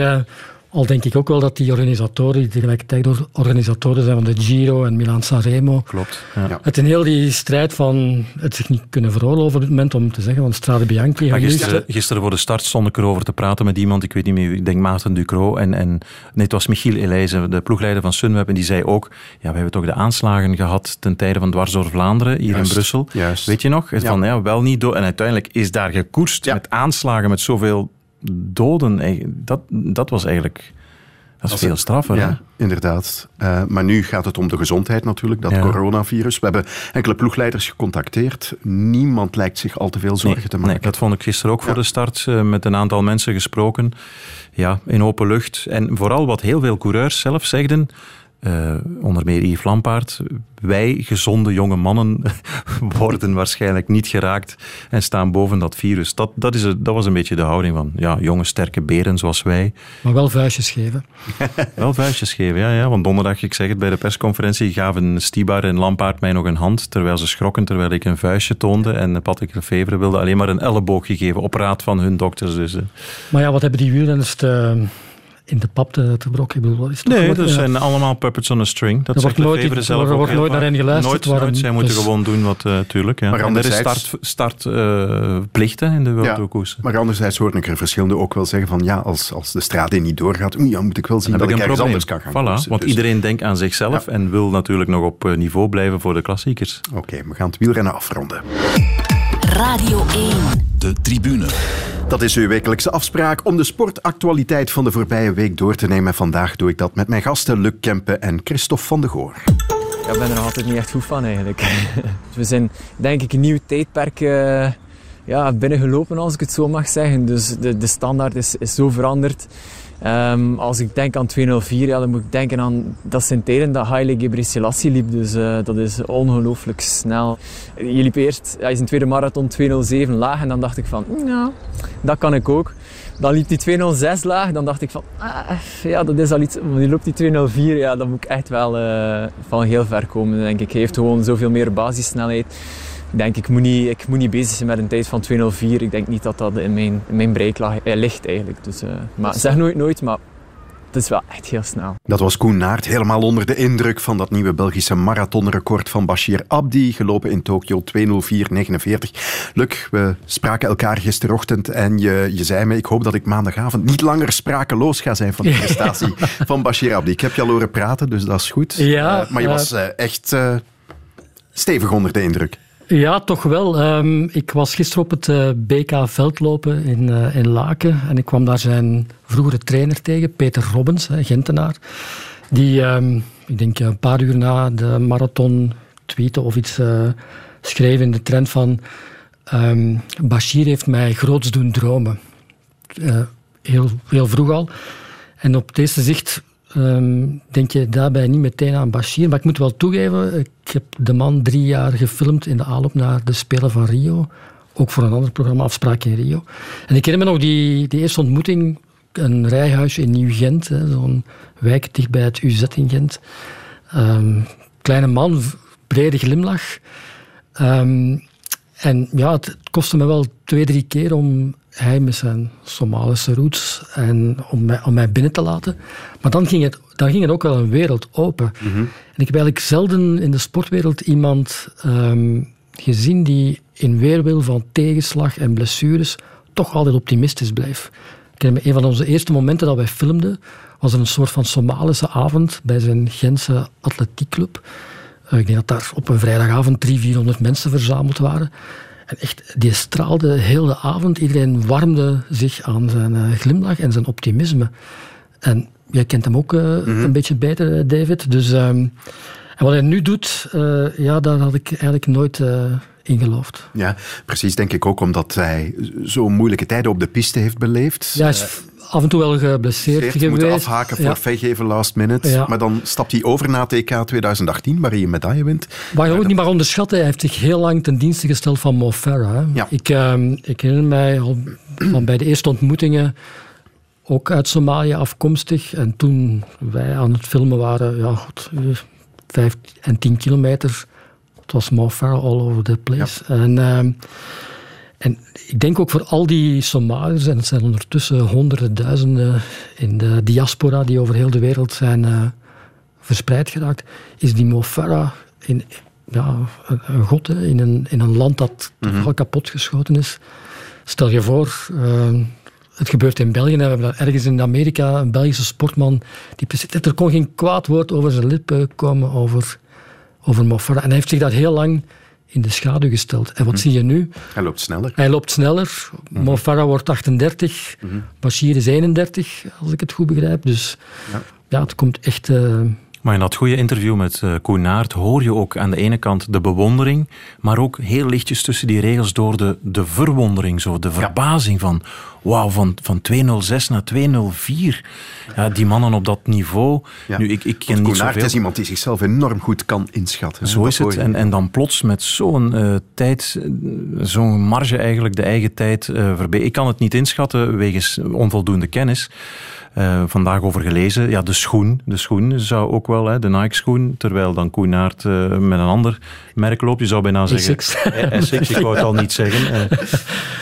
Al denk ik ook wel dat die organisatoren, die tegelijkertijd organisatoren zijn van de Giro en Milan-San Remo, Klopt. Ja. Ja. het in heel die strijd van het zich niet kunnen veroorloven op dit moment om te zeggen van Strade Bianchi. Maar gisteren, gisteren voor de start stond ik erover te praten met iemand, ik weet niet meer, wie, ik denk Maarten Ducro. En, en nee, het was Michiel Elijzen, de ploegleider van Sunweb. En die zei ook, ja, we hebben toch de aanslagen gehad ten tijde van Dwars door Vlaanderen, hier Juist, in Brussel. juist. Weet je nog? Van, ja, wel niet door. En uiteindelijk is daar gekoerst Ja. met aanslagen, met zoveel doden. Dat, dat was eigenlijk... Dat is veel straffer. hè? Ja, inderdaad. Eh, maar nu gaat het om de gezondheid natuurlijk, dat Ja. coronavirus. We hebben enkele ploegleiders gecontacteerd. Niemand lijkt zich al te veel zorgen Nee, te maken. Nee, dat vond ik gisteren ook voor de start eh, met een aantal mensen gesproken. Ja, in open lucht. En vooral wat heel veel coureurs zelf zegden, eh, onder meer Yves Lampaard, wij gezonde jonge mannen worden waarschijnlijk niet geraakt en staan boven dat virus. Dat, dat, is, dat was een beetje de houding van ja, jonge sterke beren zoals wij. Maar wel vuistjes geven. Wel vuistjes geven, ja, ja. Want donderdag, ik zeg het, bij de persconferentie gaven Stibar en Lampaard mij nog een hand, terwijl ze schrokken, terwijl ik een vuistje toonde. En Patrick Lefevre wilde alleen maar een elleboog geven, op raad van hun dokters. Dus, eh. Maar ja, wat hebben die wielrenners te- in de pap te, te brokken? Ik bedoel, is het Nee, dat Ja. zijn allemaal puppets on a string. Dat Er wordt nooit- zelf er ook wordt nooit naar hen geluisterd, Nooit, waarom- nooit. Zij moeten dus- gewoon doen wat, eh tuurlijk. Ja. Maar en er is anderzijds- start, start eh, in de koers. Maar anderzijds hoor ik er verschillende ook wel zeggen van ja, als, als de strade niet doorgaat, oei, dan moet ik wel zien Dan dat ik ergens probleem. anders kan gaan Voilà, want Dus- iedereen denkt aan zichzelf en wil natuurlijk nog op eh, niveau blijven voor de klassiekers. Oké, we gaan het wielrennen afronden. Radio 1. De tribune. Dat is uw wekelijkse afspraak om de sportactualiteit van de voorbije week door te nemen. Vandaag doe ik dat met mijn gasten Luc Kempen en Christophe van de Goor. Ik ben er nog altijd niet echt goed van eigenlijk. We zijn denk ik een nieuw tijdperk uh, ja, binnengelopen als ik het zo mag zeggen. Dus de, de standaard is, is zo veranderd. Um, als ik denk aan 204, ja, dan moet ik denken aan... Dat zijn tijden dat Haile Gebrselassie liep, dus uh, dat is ongelooflijk snel. Je liep eerst, hij is een tweede marathon 207 laag en dan dacht ik van, ja, dat kan ik ook. Dan liep die 206 laag, dan dacht ik van, ah, ja, dat is al iets. Maar die loopt die 204, ja, dan moet ik echt wel uh, van heel ver komen, denk ik. Hij heeft gewoon zoveel meer basissnelheid ik denk, ik moet, niet, ik moet niet bezig zijn met een tijd van 204. Ik denk niet dat dat in mijn, in mijn bereik lag, eh, ligt eigenlijk. Dus, uh, maar zeg nooit nooit, maar het is wel echt heel snel. Dat was Koen Naert, helemaal onder de indruk van dat nieuwe Belgische marathonrecord van Bashir Abdi, gelopen in Tokio 2.04.49. Luc, we spraken elkaar gisterochtend en je, je zei me, ik hoop dat ik maandagavond niet langer sprakeloos ga zijn van de prestatie van Bashir Abdi. Ik heb je al horen praten, dus dat is goed. Ja, uh, maar je was uh, echt uh, stevig onder de indruk. Ja, toch wel. Um, ik was gisteren op het uh, BK Veldlopen in, uh, in Laken en ik kwam daar zijn vroegere trainer tegen, Peter Robbens, hè, Gentenaar. Die, um, ik denk een paar uur na de marathon tweette of iets uh, schreef in de trend van um, Bashir heeft mij groots doen dromen. heel, heel vroeg al. En op deze zicht Um, denk je daarbij niet meteen aan Bashir. Maar ik moet wel toegeven, ik heb de man drie jaar gefilmd in de aanloop naar de Spelen van Rio. Ook voor een ander programma, Afspraak in Rio. En ik herinner me nog die, die eerste ontmoeting, een rijhuis in Nieuw-Gent, zo'n wijk dicht bij het UZ in Gent. Um, kleine man, brede glimlach. Um, en ja, het kostte me wel twee, drie keer om hij met zijn Somalische roots en om mij, om mij binnen te laten. Maar dan ging het, dan ging het ook wel een wereld open. Mhm. En ik heb eigenlijk zelden in de sportwereld iemand um, gezien die in weerwil van tegenslag en blessures toch altijd optimistisch bleef. Ik een van onze eerste momenten dat wij filmden, was er een soort van Somalische avond bij zijn Gentse atletiekclub. Uh, ik denk dat daar op een vrijdagavond 300, 400 mensen verzameld waren. En echt, die straalde heel de avond. Iedereen warmde zich aan zijn uh, glimlach en zijn optimisme. En jij kent hem ook uh, mm -hmm. een beetje beter, David. Dus, um, en wat hij nu doet, uh, ja, daar had ik eigenlijk nooit in. Ja, precies, denk ik ook omdat hij zo moeilijke tijden op de piste heeft beleefd. Ja, hij is af en toe wel geblesseerd Zeert, geweest. moet afhaken voor ja. geven last minute. Ja. Maar dan stapt hij over na TK 2018, waar hij een medaille wint. Waar je ook niet maar onderschatten, hij heeft zich heel lang ten dienste gesteld van Mo Farah. Ja. Ik, uh, ik herinner mij al van bij de eerste ontmoetingen, ook uit Somalië afkomstig. En toen wij aan het filmen waren, ja, goed, vijf en tien kilometer. Het was Mo Farah all over the place. Ja. En... Uh, en ik denk ook voor al die Somaliërs, en het zijn ondertussen honderden duizenden in de diaspora die over heel de wereld zijn uh, verspreid geraakt, is die Mo Farah in, ja, een god hè, in, een, in een land dat Mhm. totaal kapotgeschoten is. Stel je voor, uh, het gebeurt in België. We hebben ergens in Amerika een Belgische sportman. Die precies, er kon geen kwaad woord over zijn lippen komen over, over Mo Farah. En hij heeft zich daar heel lang in de schaduw gesteld. En wat Mhm. zie je nu? Hij loopt sneller. Hij loopt sneller. Farah wordt 38. Bashir is 31, als ik het goed begrijp. Dus Ja. ja, het komt echt... Uh, Maar in dat goede interview met uh, Koen Naert hoor je ook aan de ene kant de bewondering, maar ook heel lichtjes tussen die regels door de, de verwondering, zo, de verbazing van wauw, van, van 206 naar 204. Ja, die mannen op dat niveau. Ja. Nu, ik, ik ken niet zoveel. is iemand die zichzelf enorm goed kan inschatten. Zo is het. En, en dan plots met zo'n uh, tijd, zo'n marge eigenlijk, de eigen tijd uh. Ik kan het niet inschatten wegens onvoldoende kennis. Uh, vandaag over gelezen. Ja, de schoen. De schoen zou ook wel, hè, de Nike-schoen. Terwijl dan Koen Aert uh, met een ander merk loopt. Je zou bijna zeggen... Essex. ik wou het al niet zeggen. Uh,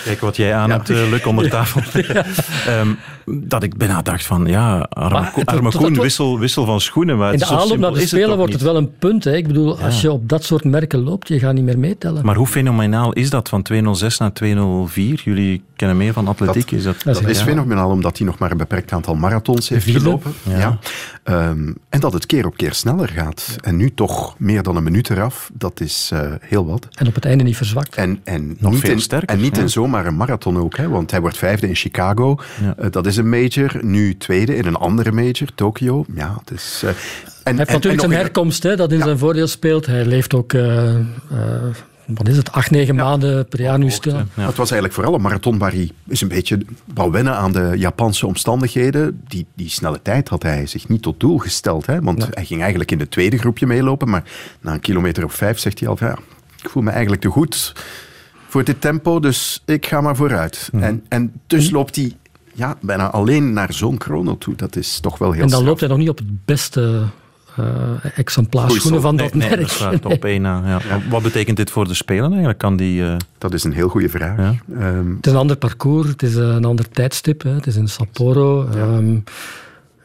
kijk wat jij aan hebt, Luc, onder tafel. Um, dat ik bijna dacht van, ja, arme, Maar Ko- het- arme tot- Koen, tot- wissel, wissel van schoenen. Maar in de aanloop naar de het Spelen wordt het wel een punt. Hè. Ik bedoel, als je op dat soort merken loopt, je gaat niet meer meetellen. Maar hoe fenomenaal is dat van 206 naar 204? Jullie kennen meer van atletiek. Dat- is dat, dat Dat is ja. fenomenaal, omdat hij nog maar een beperkt aantal marathons heeft Vierde. gelopen. Ja. Ja. Ehm, en dat het keer op keer sneller gaat. En nu toch meer dan een minuut eraf, dat is eh, heel wat. En op het einde niet verzwakt. En, en Nog niet, veel in, sterker, en niet ja. in zomaar een marathon ook, hè, want hij wordt vijfde in Chicago. Ja. dat is een major. Nu tweede in een andere major, Tokio. Ja, het is... en, hij heeft natuurlijk zijn herkomst, hè, dat in zijn voordeel speelt. Hij leeft ook wat is het, acht, negen maanden per jaar nu stil. Ja. Het was eigenlijk vooral een marathon waar hij is een beetje wou wennen aan de Japanse omstandigheden. Die, die snelle tijd had hij zich niet tot doel gesteld. Hè? Want hij ging eigenlijk in de tweede groepje meelopen. Maar na een kilometer of vijf zegt hij al, ja, ik voel me eigenlijk te goed voor dit tempo, dus ik ga maar vooruit. Mhm. En, en dus loopt hij ja, bijna alleen naar zo'n chrono toe. Dat is toch wel heel En dan loopt hij nog niet op het beste uh, exemplaar schoenen van dat nee, merk. Nee, dat op één na. Ja. Wat betekent dit voor de Spelen eigenlijk? Kan die, uh... Dat is een heel goede vraag. Ja. Um... Het is een ander parcours, het is een ander tijdstip. Hè. Het is in Sapporo. Ja. Um,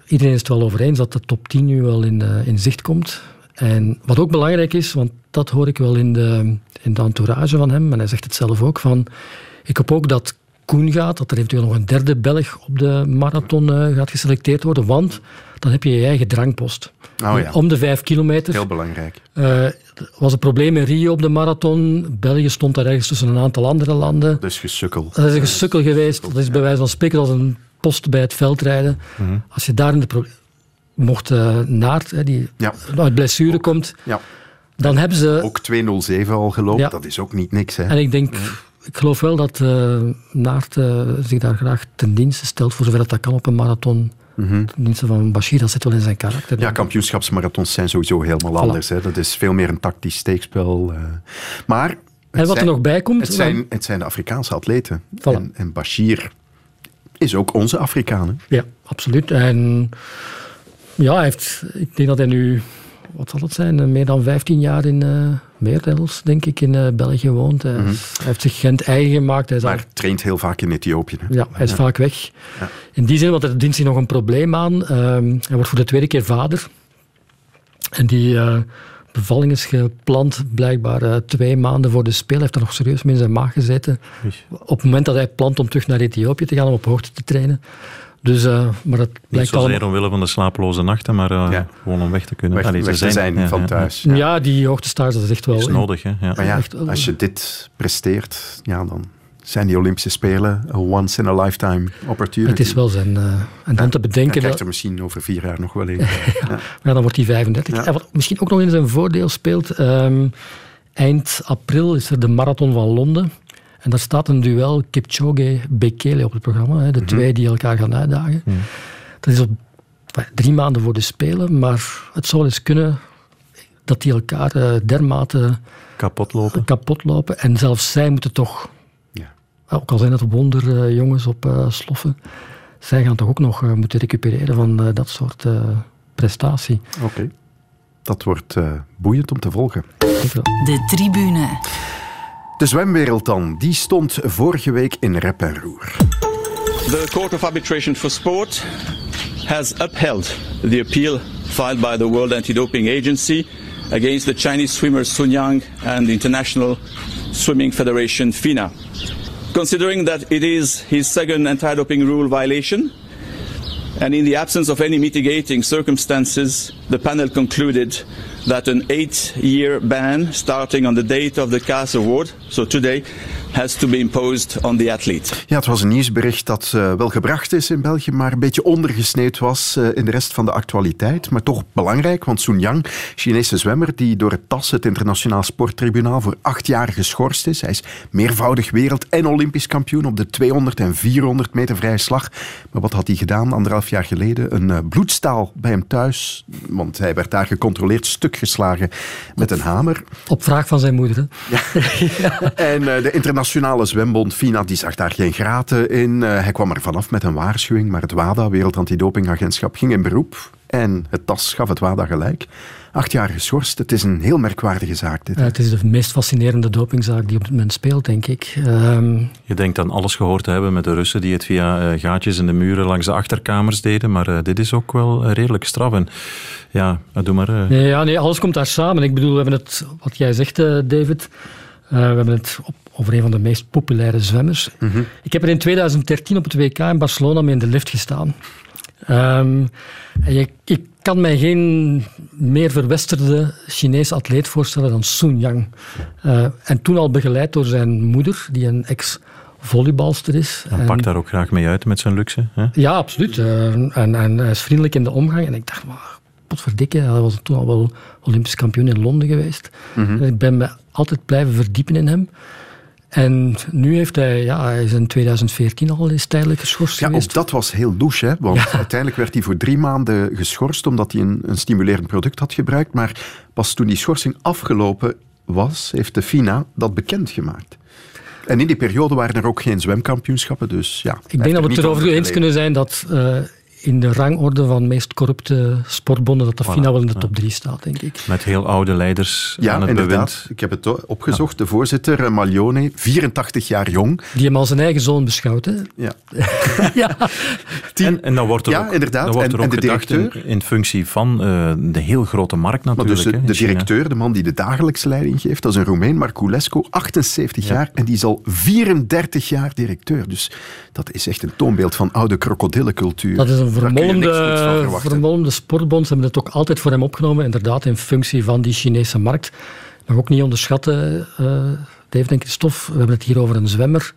iedereen is het wel over eens dat de top 10 nu wel in, uh, in zicht komt. En wat ook belangrijk is, want dat hoor ik wel in de, in de entourage van hem, en hij zegt het zelf ook, van ik hoop ook dat Koen gaat, dat er eventueel nog een derde Belg op de marathon gaat geselecteerd worden, want dan heb je je eigen drangpost. Oh ja. Om de vijf kilometer. Heel belangrijk. Uh, was een probleem in Rio op de marathon. België stond daar ergens tussen een aantal andere landen. Dat is gesukkel. Dat is een gesukkel geweest. Dat is bij wijze van spreken als een post bij het veldrijden. Mm -hmm. Als je daar in de. Mocht uh, Naart, die ja. uit blessure ook. komt, ja. dan hebben ze... Ook 2.07 al gelopen, ja. dat is ook niet niks. Hè? En ik denk... Ik geloof wel dat uh, Naart zich daar graag ten dienste stelt, voor zover dat kan op een marathon. Mm-hmm. Ten dienste van Bashir, dat zit wel in zijn karakter. Ja, kampioenschapsmarathons zijn sowieso helemaal voilà. anders. Hè. Dat is veel meer een tactisch steekspel. Uh. Maar... En wat zijn, er nog bij komt... Het zijn, het zijn de Afrikaanse atleten. Voilà. En, en Bashir is ook onze Afrikaan. Ja, absoluut. En ja, hij heeft, ik denk dat hij nu, wat zal het zijn, meer dan 15 jaar in, uh, denk ik, in uh, België woont. Hij, mm-hmm. hij, heeft zich Gent eigen gemaakt. Hij is maar al, traint heel vaak in Ethiopië. Hè? Ja, hij is ja. vaak weg. Ja. In die zin, want er dient zich nog een probleem aan. Um, hij wordt voor de tweede keer vader. En die bevalling is gepland blijkbaar twee maanden voor de speel. Hij heeft er nog serieus mee in zijn maag gezeten. Op het moment dat hij plant om terug naar Ethiopië te gaan om op hoogte te trainen. Dus, uh, maar dat Niet blijkt zozeer allemaal... omwille van de slapeloze nachten, maar uh, Ja. gewoon om weg te kunnen. Weg, Allee, weg ze te zijn ja, van ja, thuis. Ja. Ja. die hoogtestage, dat is echt wel... Is nodig, hè? Ja. Maar ja, Echt als je dit presteert, ja, dan zijn die Olympische Spelen een once in a lifetime opportunity. Het is wel zijn... Uh, en dan te Dan bedenken... krijgt Dat, er misschien over vier jaar nog wel een. ja, dan wordt hij 35. Ja. En wat misschien ook nog in zijn voordeel speelt... Um, eind april is er de Marathon van Londen. En daar staat een duel Kipchoge-Bekele op het programma. Hè, de Mhm. twee die elkaar gaan uitdagen. Dat is op drie maanden voor de Spelen. Maar het zou eens kunnen dat die elkaar uh, dermate Kapot lopen. kapot lopen. En zelfs zij moeten toch... Ja. Ook al zijn het wonderjongens op uh, sloffen. Zij gaan toch ook nog uh, moeten recupereren van uh, dat soort prestatie. Oké. Okay. Dat wordt boeiend om te volgen. De tribune. De zwemwereld dan, die stond vorige week in rep en roer. The Court of Arbitration for Sport has upheld the appeal filed by the World Anti-Doping Agency against the Chinese swimmer Sun Yang and the International Swimming Federation FINA. Considering that it is his second anti-doping rule violation, and in the absence of any mitigating circumstances, the panel concluded that an eight-year ban starting on the date of the CAS award, so today, has to be imposed on the athlete. Ja, het was een nieuwsbericht dat uh, wel gebracht is in België, maar een beetje ondergesneeuwd was uh, in de rest van de actualiteit. Maar toch belangrijk, want Sun Yang, Chinese zwemmer, die door het TAS, het Internationaal Sporttribunaal, voor acht jaar geschorst is. Hij is meervoudig wereld- en olympisch kampioen op de 200 en 400 meter vrije slag. Maar wat had hij gedaan anderhalf jaar geleden? Een uh, bloedstaal bij hem thuis, want hij werd daar gecontroleerd, stuk geslagen met een hamer. Op vraag van zijn moeder. Hè? Ja. en de Internationale Zwembond FINA die zag daar geen graten in. Uh, hij kwam er vanaf met een waarschuwing, maar het WADA, Wereld Antidopingagentschap, ging in beroep. En het TAS gaf het WADA gelijk. Acht jaar geschorst. Het is een heel merkwaardige zaak. Dit, ja, het is de meest fascinerende dopingzaak die op dit moment speelt, denk ik. Um... Je denkt aan alles gehoord te hebben met de Russen die het via uh, gaatjes in de muren langs de achterkamers deden. Maar uh, dit is ook wel redelijk straf. En ja, doe maar. Nee, ja, nee, alles komt daar samen. Ik bedoel, we hebben het, wat jij zegt, David. we hebben het op over een van de meest populaire zwemmers. Mm-hmm. Ik heb er in 2013 op het WK in Barcelona mee in de lift gestaan. Um, en je, ik kan mij geen meer verwesterde Chinese atleet voorstellen dan Sun Yang. Uh, en toen al begeleid door zijn moeder, die een ex volleybalster is. Hij pakt daar ook graag mee uit met zijn luxe. Hè? Ja, absoluut. Uh, en, en hij is vriendelijk in de omgang. En ik dacht, maar potverdikke, hij was toen al wel Olympisch kampioen in Londen geweest. Mm -hmm. Ik ben me altijd blijven verdiepen in hem. En nu heeft hij, ja, hij is in 2014 al eens tijdelijk geschorst ja, geweest. Ook dat was heel douche, hè? want ja. uiteindelijk werd hij voor drie maanden geschorst omdat hij een, een stimulerend product had gebruikt. Maar pas toen die schorsing afgelopen was, heeft de FINA dat bekendgemaakt. En in die periode waren er ook geen zwemkampioenschappen, dus ja. Ik denk dat we het erover eens kunnen zijn dat uh, in de rangorde van meest corrupte sportbonden dat de voilà, FINA wel in de top 3 staat, denk ik. Met heel oude leiders ja, aan het inderdaad. bewind. Ik heb het opgezocht. De voorzitter, Maglione, 84 jaar jong. Die hem als zijn eigen zoon beschouwt, hè? Ja. ja. En, en dan wordt er ja, ook, inderdaad. Dan wordt en, ook en de directeur, in, in, functie van uh, de heel grote markt natuurlijk. Maar dus de, hè, de directeur, de man die de dagelijks leiding geeft, dat is een Roemeen, Marculescu, 78 ja. jaar. En die is al 34 jaar directeur. Dus dat is echt een toonbeeld van oude krokodillencultuur. Dat is een vermolmde vermolmde sportbond. Ze hebben het ook altijd voor hem opgenomen, inderdaad, in functie van die Chinese markt. Maar ook niet onderschatten, uh, Dave en Christophe. We hebben het hier over een zwemmer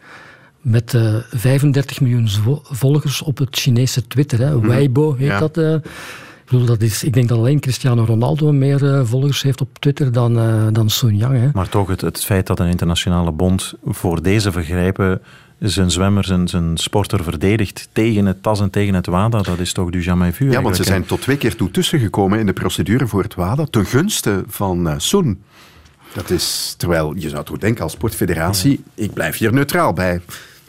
met uh, 35 miljoen volgers op het Chinese Twitter. Hè. Weibo heet ja. dat. Uh, ik, bedoel, dat is, ik denk dat alleen Cristiano Ronaldo meer uh, volgers heeft op Twitter dan, dan Sun Yang. Hè. Maar toch, het, het feit dat een internationale bond voor deze vergrijpen zijn zwemmer, zijn, zijn sporter verdedigt tegen het TAS en tegen het WADA, dat is toch du jamais vu Ja, want ze zijn tot twee keer toe tussengekomen in de procedure voor het WADA, ten gunste van uh, Sun. Dat is, terwijl je zou toch denken als sportfederatie, ja. ik blijf hier neutraal bij.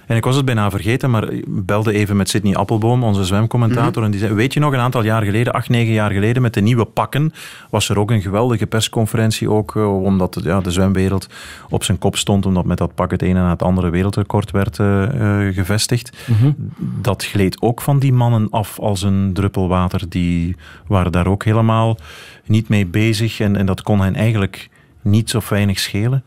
En ik was het bijna vergeten, maar ik belde even met Sidney Appelboom, onze zwemcommentator. Mm-hmm. En die zei, weet je nog, een aantal jaar geleden, acht, negen jaar geleden, met de nieuwe pakken, was er ook een geweldige persconferentie. Ook uh, omdat ja, de zwemwereld op zijn kop stond, omdat met dat pak het ene na het andere wereldrecord werd uh, uh, gevestigd. Mm-hmm. Dat gleed ook van die mannen af als een druppel water. Die waren daar ook helemaal niet mee bezig. En, en dat kon hen eigenlijk niet of weinig schelen.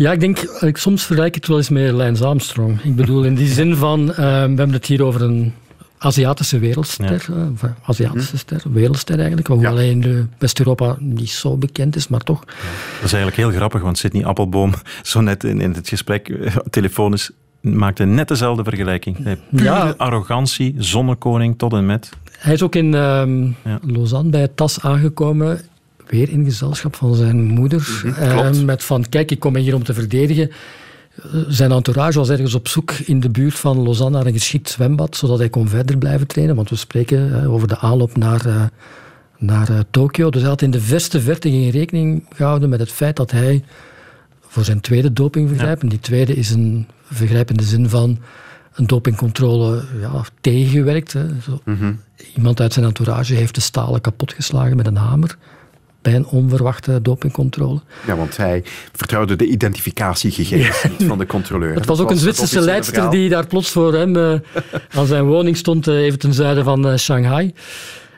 Ja, ik denk, ik, soms vergelijk ik het wel eens met Lance Armstrong. Ik bedoel, in die zin van, uh, we hebben het hier over een Aziatische wereldster, ja. uh, Aziatische ster, wereldster eigenlijk, hoewel hij in West-Europa niet zo bekend is, maar toch. Ja. Dat is eigenlijk heel grappig, want Sidney Appelboom, zo net in, in het gesprek, telefonisch, maakte net dezelfde vergelijking. Pure ja. arrogantie, zonnekoning tot en met. Hij is ook in um, ja. Lausanne bij TAS aangekomen weer in gezelschap van zijn moeder. Mm-hmm, met van, kijk, ik kom hier om te verdedigen. Zijn entourage was ergens op zoek in de buurt van Lausanne naar een geschikt zwembad, zodat hij kon verder blijven trainen. Want we spreken uh, over de aanloop naar, uh, naar uh, Tokio. Dus hij had in de verste verte geen rekening gehouden met het feit dat hij voor zijn tweede dopingvergrijp, ja. en die tweede is een vergrijp in de zin van een dopingcontrole ja, tegengewerkt. Hè. Zo. Mm-hmm. Iemand uit zijn entourage heeft de stalen kapotgeslagen met een hamer bij een onverwachte dopingcontrole. Ja, want hij vertrouwde de identificatiegegevens ja. van de controleur. Het was ook was een Zwitserse leidster die daar plots voor hem uh, aan zijn woning stond, uh, even ten zuiden van uh, Shanghai.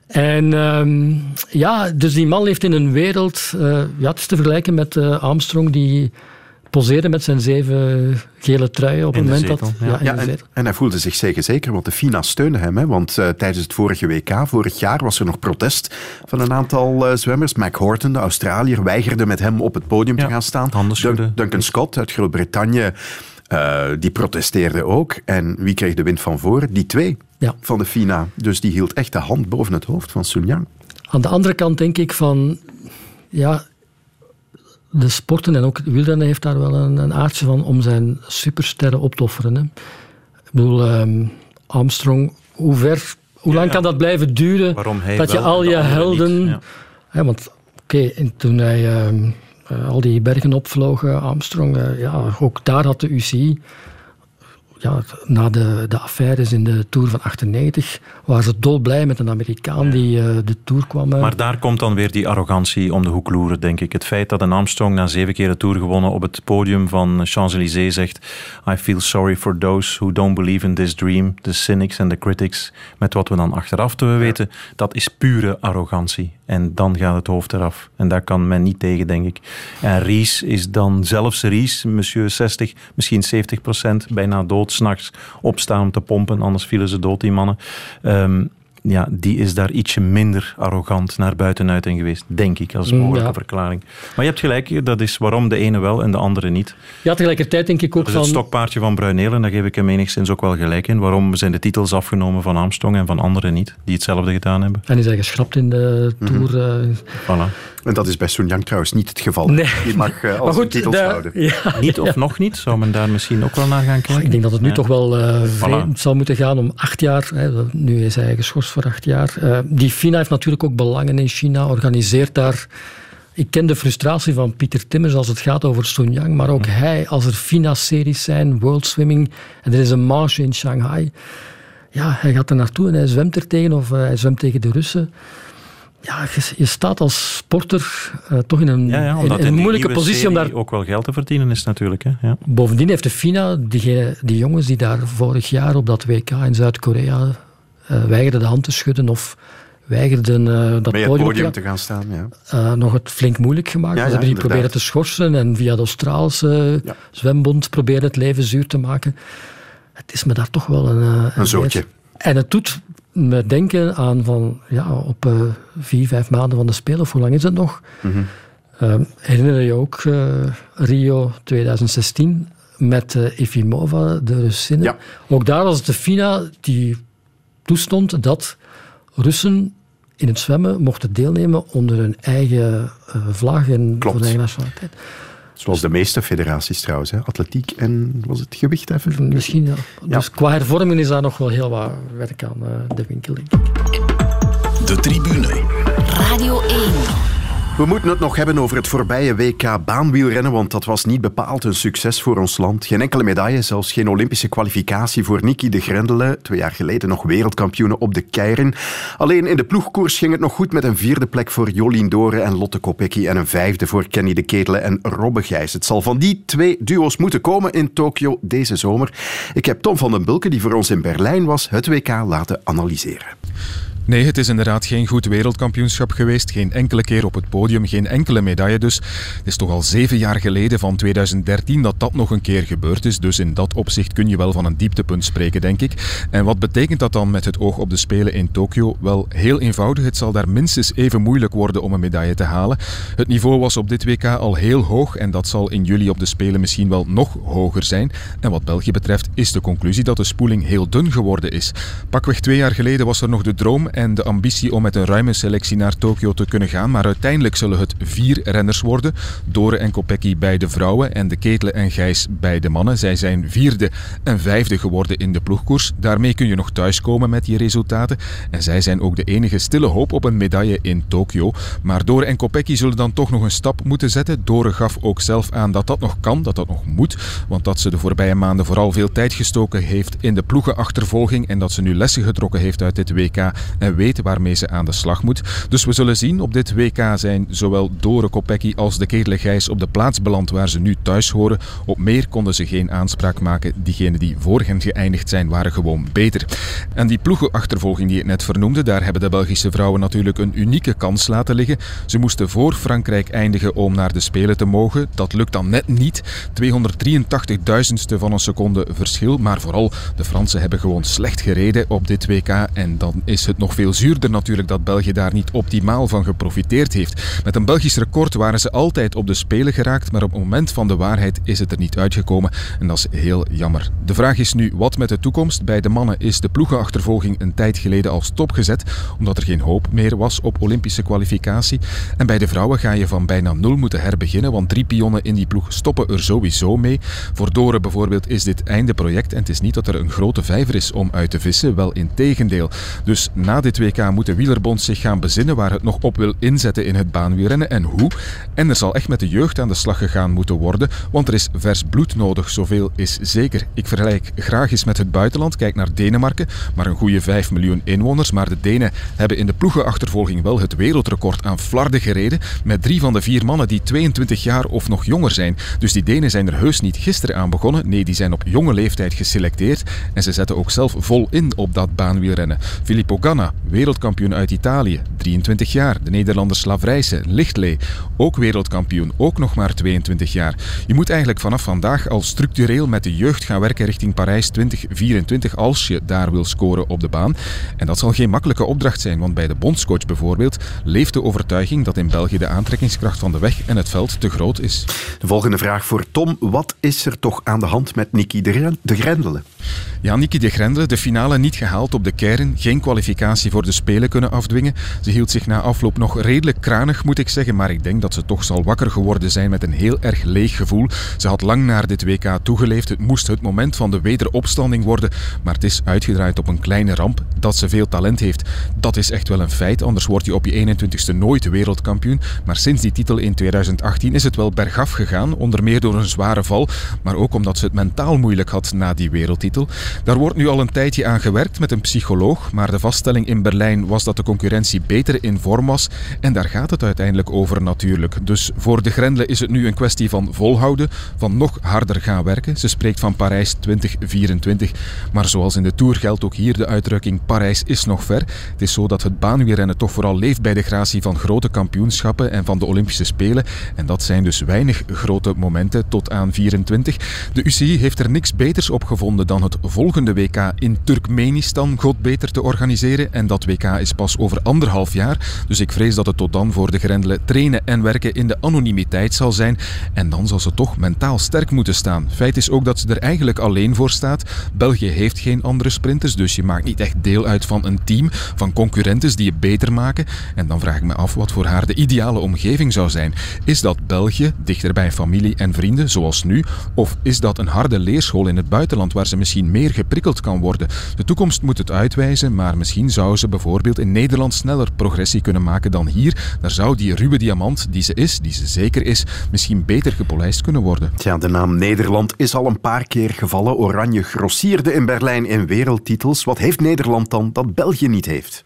En um, ja, dus die man leeft in een wereld, ja, het is te vergelijken met Armstrong, die poseerde met zijn zeven gele truien op het moment zetel, dat... Ja. Ja, ja en, en, hij voelde zich zeker zeker, want de FINA steunde hem. Hè, want uh, tijdens het vorige WK, vorig jaar, was er nog protest van een aantal uh, zwemmers. Mac Horton, de Australiër, weigerde met hem op het podium ja, te gaan staan. Dun Duncan Scott uit Groot-Brittannië, uh, die protesteerde ook. En wie kreeg de wind van voor? Die twee ja. van de FINA. Dus die hield echt de hand boven het hoofd van Sun Yang. Aan de andere kant denk ik van... Ja, de sporten en ook wielrennen heeft daar wel een, een aardje van om zijn supersterren op te offeren. Hè. Ik bedoel, um, Armstrong, hoe ver, hoe ja, lang kan dat blijven duren? dat je al je helden... Ja. Ja, want oké, okay, toen hij um, uh, al die bergen opvloog, uh, Armstrong, uh, ja, ook daar had de UCI ja, na de, de affaires in de Tour van 98 waren ze dolblij met een Amerikaan die uh, de Tour kwam. Uh. Maar daar komt dan weer die arrogantie om de hoek loeren, denk ik. Het feit dat een Armstrong na zeven keer de Tour gewonnen op het podium van Champs-Élysées zegt I feel sorry for those who don't believe in this dream, the cynics and the critics. Met wat we dan achteraf te weten, dat is pure arrogantie. En dan gaat het hoofd eraf. En daar kan men niet tegen, denk ik. En Ries is dan zelfs Ries, monsieur 60, misschien 70 procent, bijna dood, s'nachts opstaan om te pompen, anders vielen ze dood, die mannen. Um, ja, die is daar ietsje minder arrogant naar buitenuit in geweest, denk ik, als Mm, mogelijke ja. verklaring. Maar je hebt gelijk, dat is waarom de ene wel en de andere niet. Ja, tegelijkertijd denk ik ook Dat is het van... stokpaardje van Bruinelen, daar geef ik hem enigszins ook wel gelijk in. Waarom zijn de titels afgenomen van Armstrong en van anderen niet, die hetzelfde gedaan hebben? En is hij geschrapt in de Tour. eh. Voilà. En dat is bij Sun Yang trouwens niet het geval. Nee. Die mag eh, al Maar zijn goed, titels de- houden. ja, Niet of nog niet? Zou men daar misschien ook wel naar gaan kijken? Ik denk dat het nu Ja. toch wel eh, vreemd zal moeten gaan om acht jaar. Hè, nu is hij geschorst voor acht jaar. Eh, die FINA heeft natuurlijk ook belangen in China, organiseert daar. Ik ken de frustratie van Pieter Timmers als het gaat over Sun Yang, maar ook hij, als er FINA-series zijn, World Swimming, en er is een manche in Shanghai. Ja, hij gaat er naartoe en hij zwemt er tegen, of hij zwemt tegen de Russen. Ja, je, je staat als sporter eh, toch in een, Ja, ja, in, omdat in een die moeilijke nieuwe positie om daar ook wel geld te verdienen is natuurlijk. Hè? Ja. Bovendien heeft de FINA, diegene, die jongens die daar vorig jaar op dat WK in Zuid-Korea eh, weigerden de hand te schudden of weigerden eh, dat podium, podium te gaan staan, ja. eh, nog het flink moeilijk gemaakt. Ja, Ze hebben die proberen te schorsen en via de Australische Ja. zwembond proberen het leven zuur te maken. Het is me daar toch wel een... eh, Een zootje. En het doet me denken aan van, ja, op eh, vier, vijf maanden van de Spelen, of hoe lang is het nog? Mhm. Eh, herinner je ook eh, Rio 2016 met eh Efimova, de Russinnen? Ja. Ook daar was het de FINA die toestond dat Russen in het zwemmen mochten deelnemen onder hun eigen eh, vlag en Klopt. voor hun eigen nationaliteit. Zoals de meeste federaties trouwens. Hè. Atletiek en was het gewicht even? Misschien, ja. Dus qua hervorming is daar nog wel heel wat werk aan eh, de winkel, denk ik. De tribune. Radio 1. We moeten het nog hebben over het voorbije WK baanwielrennen, want dat was niet bepaald een succes voor ons land. Geen enkele medaille, zelfs geen Olympische kwalificatie voor Niki de Grendelen, twee jaar geleden nog wereldkampioene op de Keirin. Alleen in de ploegkoers ging het nog goed met een vierde plek voor Jolien Doren en Lotte Kopecky en een vijfde voor Kenny de Ketelen en Robbe Gijs. Het zal van die twee duo's moeten komen in Tokio deze zomer. Ik heb Tom van den Bulke, die voor ons in Berlijn was, het WK laten analyseren. Nee, het is inderdaad geen goed wereldkampioenschap geweest. Geen enkele keer op het podium, geen enkele medaille dus. Het is toch al zeven jaar geleden, van 2013, dat dat nog een keer gebeurd is. Dus in dat opzicht kun je wel van een dieptepunt spreken, denk ik. En wat betekent dat dan met het oog op de Spelen in Tokio? Wel, heel eenvoudig. Het zal daar minstens even moeilijk worden om een medaille te halen. Het niveau was op dit WK al heel hoog en dat zal in juli op de Spelen misschien wel nog hoger zijn. En wat België betreft is de conclusie dat de spoeling heel dun geworden is. Pakweg twee jaar geleden was er nog de droom en de ambitie om met een ruime selectie naar Tokio te kunnen gaan. Maar uiteindelijk zullen het vier renners worden. Dore en Kopecky bij de vrouwen en de Ketelen en Gijs bij de mannen. Zij zijn vierde en vijfde geworden in de ploegkoers. Daarmee kun je nog thuiskomen met die resultaten. En zij zijn ook de enige stille hoop op een medaille in Tokio. Maar Dore en Kopecky zullen dan toch nog een stap moeten zetten. Dore gaf ook zelf aan dat dat nog kan, dat dat nog moet. Want dat ze de voorbije maanden vooral veel tijd gestoken heeft in de ploegenachtervolging. En dat ze nu lessen getrokken heeft uit dit WK en weet waarmee ze aan de slag moet. Dus we zullen zien, op dit WK zijn zowel Dore Kopecky als de Ketele Gijs op de plaats beland waar ze nu thuis horen. Op meer konden ze geen aanspraak maken. Diegenen die voor hen geëindigd zijn, waren gewoon beter. En die ploegenachtervolging die ik net vernoemde, daar hebben de Belgische vrouwen natuurlijk een unieke kans laten liggen. Ze moesten voor Frankrijk eindigen om naar de Spelen te mogen. Dat lukt dan net niet. 283.000ste van een seconde verschil. Maar vooral, de Fransen hebben gewoon slecht gereden op dit WK. En dan is het nog veel zuurder natuurlijk dat België daar niet optimaal van geprofiteerd heeft. Met een Belgisch record waren ze altijd op de Spelen geraakt. Maar op het moment van de waarheid is het er niet uitgekomen. En dat is heel jammer. De vraag is nu, wat met de toekomst? Bij de mannen is de ploegenachtervolging een tijd geleden al stopgezet. Omdat er geen hoop meer was op Olympische kwalificatie. En bij de vrouwen ga je van bijna nul moeten herbeginnen. Want drie pionnen in die ploeg stoppen er sowieso mee. Voor Dore bijvoorbeeld is dit einde project. En het is niet dat er een grote vijver is om uit te vissen. Wel in tegendeel. Dus na dit WK moet de wielerbond zich gaan bezinnen waar het nog op wil inzetten in het baanwielrennen en hoe. En er zal echt met de jeugd aan de slag gegaan moeten worden, want er is vers bloed nodig, zoveel is zeker. Ik vergelijk graag eens met het buitenland, kijk naar Denemarken, maar een goede 5 miljoen inwoners. Maar de Denen hebben in de ploegenachtervolging wel het wereldrecord aan flarden gereden, met drie van de vier mannen die 22 jaar of nog jonger zijn. Dus die Denen zijn er heus niet gisteren aan begonnen, nee, die zijn op jonge leeftijd geselecteerd en ze zetten ook zelf vol in op dat baanwielrennen. Filippo Ganna Wereldkampioen uit Italië, 23 jaar. De Nederlander Slavrijse, Lichtlee, ook wereldkampioen, ook nog maar 22 jaar. Je moet eigenlijk vanaf vandaag al structureel met de jeugd gaan werken richting Parijs 2024 als je daar wil scoren op de baan. En dat zal geen makkelijke opdracht zijn, want bij de bondscoach bijvoorbeeld leeft de overtuiging dat in België de aantrekkingskracht van de weg en het veld te groot is. De volgende vraag voor Tom. Wat is er toch aan de hand met Niki de Grendelen? Ja, Niki de Grendelen, de finale niet gehaald op de kern, geen kwalificatie voor de Spelen kunnen afdwingen. Ze hield zich na afloop nog redelijk kranig, moet ik zeggen, maar ik denk dat ze toch zal wakker geworden zijn met een heel erg leeg gevoel. Ze had lang naar dit WK toegeleefd. Het moest het moment van de wederopstanding worden, maar het is uitgedraaid op een kleine ramp dat ze veel talent heeft. Dat is echt wel een feit, anders word je op je 21ste nooit wereldkampioen. Maar sinds die titel in 2018 is het wel bergaf gegaan, onder meer door een zware val, maar ook omdat ze het mentaal moeilijk had na die wereldtitel. Daar wordt nu al een tijdje aan gewerkt met een psycholoog, maar de vaststelling in Berlijn was dat de concurrentie beter in vorm was en daar gaat het uiteindelijk over natuurlijk. Dus voor de Grendelen is het nu een kwestie van volhouden, van nog harder gaan werken. Ze spreekt van Parijs 2024, maar zoals in de Tour geldt ook hier de uitdrukking Parijs is nog ver. Het is zo dat het baanwielrennen toch vooral leeft bij de gratie van grote kampioenschappen en van de Olympische Spelen en dat zijn dus weinig grote momenten tot aan 24. De UCI heeft er niks beters op gevonden dan het volgende WK in Turkmenistan God beter te organiseren en dat WK is pas over anderhalf jaar, dus ik vrees dat het tot dan voor de Grendelen trainen en werken in de anonimiteit zal zijn en dan zal ze toch mentaal sterk moeten staan. Feit is ook dat ze er eigenlijk alleen voor staat. België heeft geen andere sprinters, dus je maakt niet echt deel uit van een team van concurrentes die je beter maken. En dan vraag ik me af wat voor haar de ideale omgeving zou zijn. Is dat België, dichter bij familie en vrienden, zoals nu? Of is dat een harde leerschool in het buitenland waar ze misschien meer geprikkeld kan worden? De toekomst moet het uitwijzen, maar misschien zou ze bijvoorbeeld in Nederland sneller progressie kunnen maken dan hier. Daar zou die ruwe diamant die ze is, die ze zeker is, misschien beter gepolijst kunnen worden. Tja, de naam Nederland is al een paar keer gevallen. Oranje grossierde in Berlijn in wereldtitels. Wat heeft Nederland dan dat België niet heeft?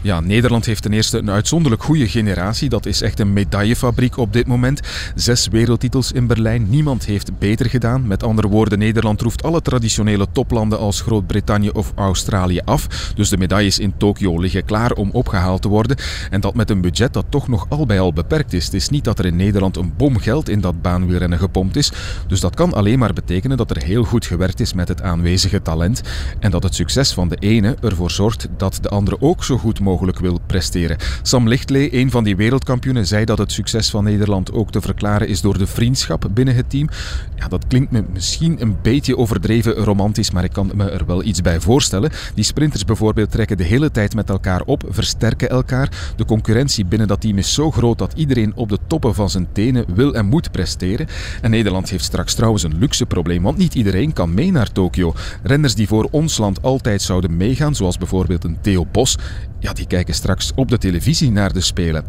Ja, Nederland heeft ten eerste een uitzonderlijk goede generatie. Dat is echt een medaillefabriek op dit moment. Zes wereldtitels in Berlijn. Niemand heeft beter gedaan. Met andere woorden, Nederland troeft alle traditionele toplanden als Groot-Brittannië of Australië af. Dus de medailles in Tokio liggen klaar om opgehaald te worden. En dat met een budget dat toch nog al bij al beperkt is. Het is niet dat er in Nederland een bom geld in dat baanwielrennen gepompt is. Dus dat kan alleen maar betekenen dat er heel goed gewerkt is met het aanwezige talent. En dat het succes van de ene ervoor zorgt dat de andere ook zo goed mogelijk mogelijk wil presteren. Sam Lichtlee, een van die wereldkampioenen, zei dat het succes van Nederland ook te verklaren is door de vriendschap binnen het team. Ja, dat klinkt me misschien een beetje overdreven romantisch, maar ik kan me er wel iets bij voorstellen. Die sprinters bijvoorbeeld trekken de hele tijd met elkaar op, versterken elkaar. De concurrentie binnen dat team is zo groot dat iedereen op de toppen van zijn tenen wil en moet presteren. En Nederland heeft straks trouwens een luxe probleem, want niet iedereen kan mee naar Tokio. Renners die voor ons land altijd zouden meegaan, zoals bijvoorbeeld een Theo Bos, ja, die kijken straks op de televisie naar de Spelen.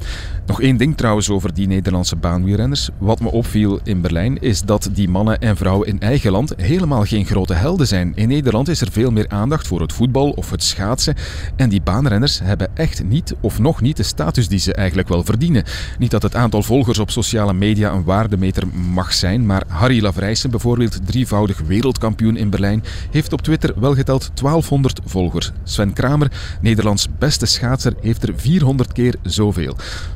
Nog één ding trouwens over die Nederlandse baanwielrenners. Wat me opviel in Berlijn is dat die mannen en vrouwen in eigen land helemaal geen grote helden zijn. In Nederland is er veel meer aandacht voor het voetbal of het schaatsen. En die baanrenners hebben echt niet of nog niet de status die ze eigenlijk wel verdienen. Niet dat het aantal volgers op sociale media een waardemeter mag zijn, maar Harry Lavrijsen, bijvoorbeeld drievoudig wereldkampioen in Berlijn, heeft op Twitter wel geteld 1200 volgers. Sven Kramer, Nederlands beste beste schaatser heeft er 400 keer zoveel.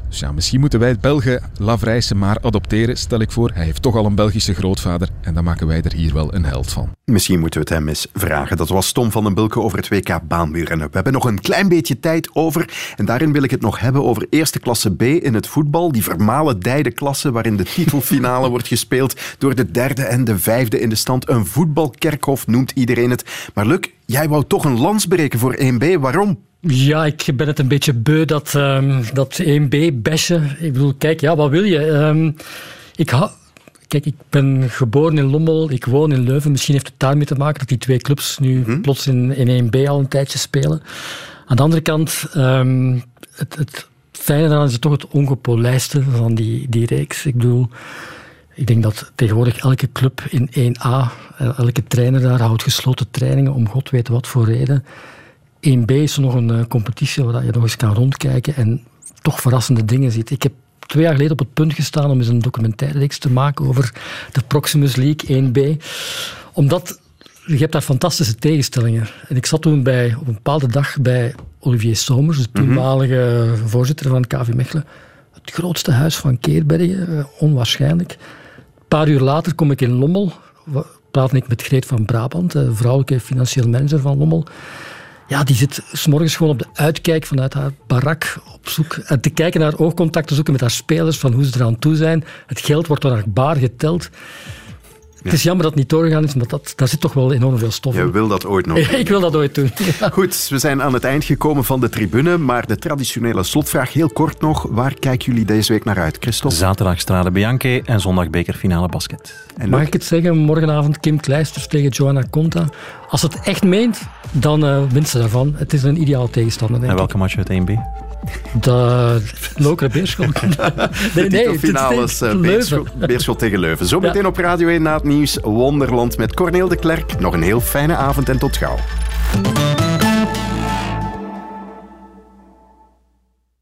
Dus ja, misschien moeten wij het Belgen Lavrijsen maar adopteren, stel ik voor. Hij heeft toch al een Belgische grootvader en dan maken wij er hier wel een held van. Misschien moeten we het hem eens vragen. Dat was Tom van den Bulke over het WK baanwielrennen. We hebben nog een klein beetje tijd over en daarin wil ik het nog hebben over eerste klasse B in het voetbal. Die vermalendijde klasse waarin de titelfinale wordt gespeeld door de derde en de vijfde in de stand. Een voetbalkerkhof noemt iedereen het. Maar Luc, jij wou toch een lans breken voor 1B. Waarom? Ja, ik ben het een beetje beu dat, um, dat 1B-besje. Ik bedoel, kijk, ja, wat wil je? Um, ik ha Kijk, ik ben geboren in Lommel, ik woon in Leuven. Misschien heeft het daarmee te maken dat die twee clubs nu hm? plots in, in 1B al een tijdje spelen. Aan de andere kant, um, het, het fijne daaraan is toch het ongepolijste van die, die reeks. Ik bedoel, ik denk dat tegenwoordig elke club in 1A, eh, elke trainer daar houdt gesloten trainingen om god weet wat voor reden. 1B is nog een uh, competitie waar je nog eens kan rondkijken en toch verrassende dingen ziet. Ik heb twee jaar geleden op het punt gestaan om eens een documentaire te maken over de Proximus League 1B. Omdat je hebt daar fantastische tegenstellingen. En ik zat toen bij, op een bepaalde dag bij Olivier Somers, de toenmalige voorzitter van KV Mechelen. Het grootste huis van Keerbergen, eh, onwaarschijnlijk. Een paar uur later kom ik in Lommel, praat ik met Greet van Brabant, de vrouwelijke financieel manager van Lommel. Ja, die zit s'morgens gewoon op de uitkijk vanuit haar barak op zoek en te kijken naar oogcontact te zoeken met haar spelers, van hoe ze eraan toe zijn. Het geld wordt door haar baar geteld. Het is jammer dat het niet doorgegaan is, maar dat, daar zit toch wel enorm veel stof Je in. wil dat ooit nog. Ik wil dat ooit doen. Ja. Goed, we zijn aan het eind gekomen van de tribune, maar de traditionele slotvraag heel kort nog. Waar kijken jullie deze week naar uit, Christophe? Zaterdag Strade Bianchi en zondag bekerfinale basket. En Mag ik het zeggen? Morgenavond Kim Kleisters tegen Joanna Conta. Als het echt meent, dan eh wint ze daarvan. Het is een ideaal tegenstander, denk En welke match uit 1B? De Lokere Beerschot. nee, nee, finales uh, Leuven. Beerschot, Beerschot tegen Leuven. Zometeen op Radio 1 na het nieuws Wonderland met Corneel de Klerk. Nog een heel fijne avond en tot gauw.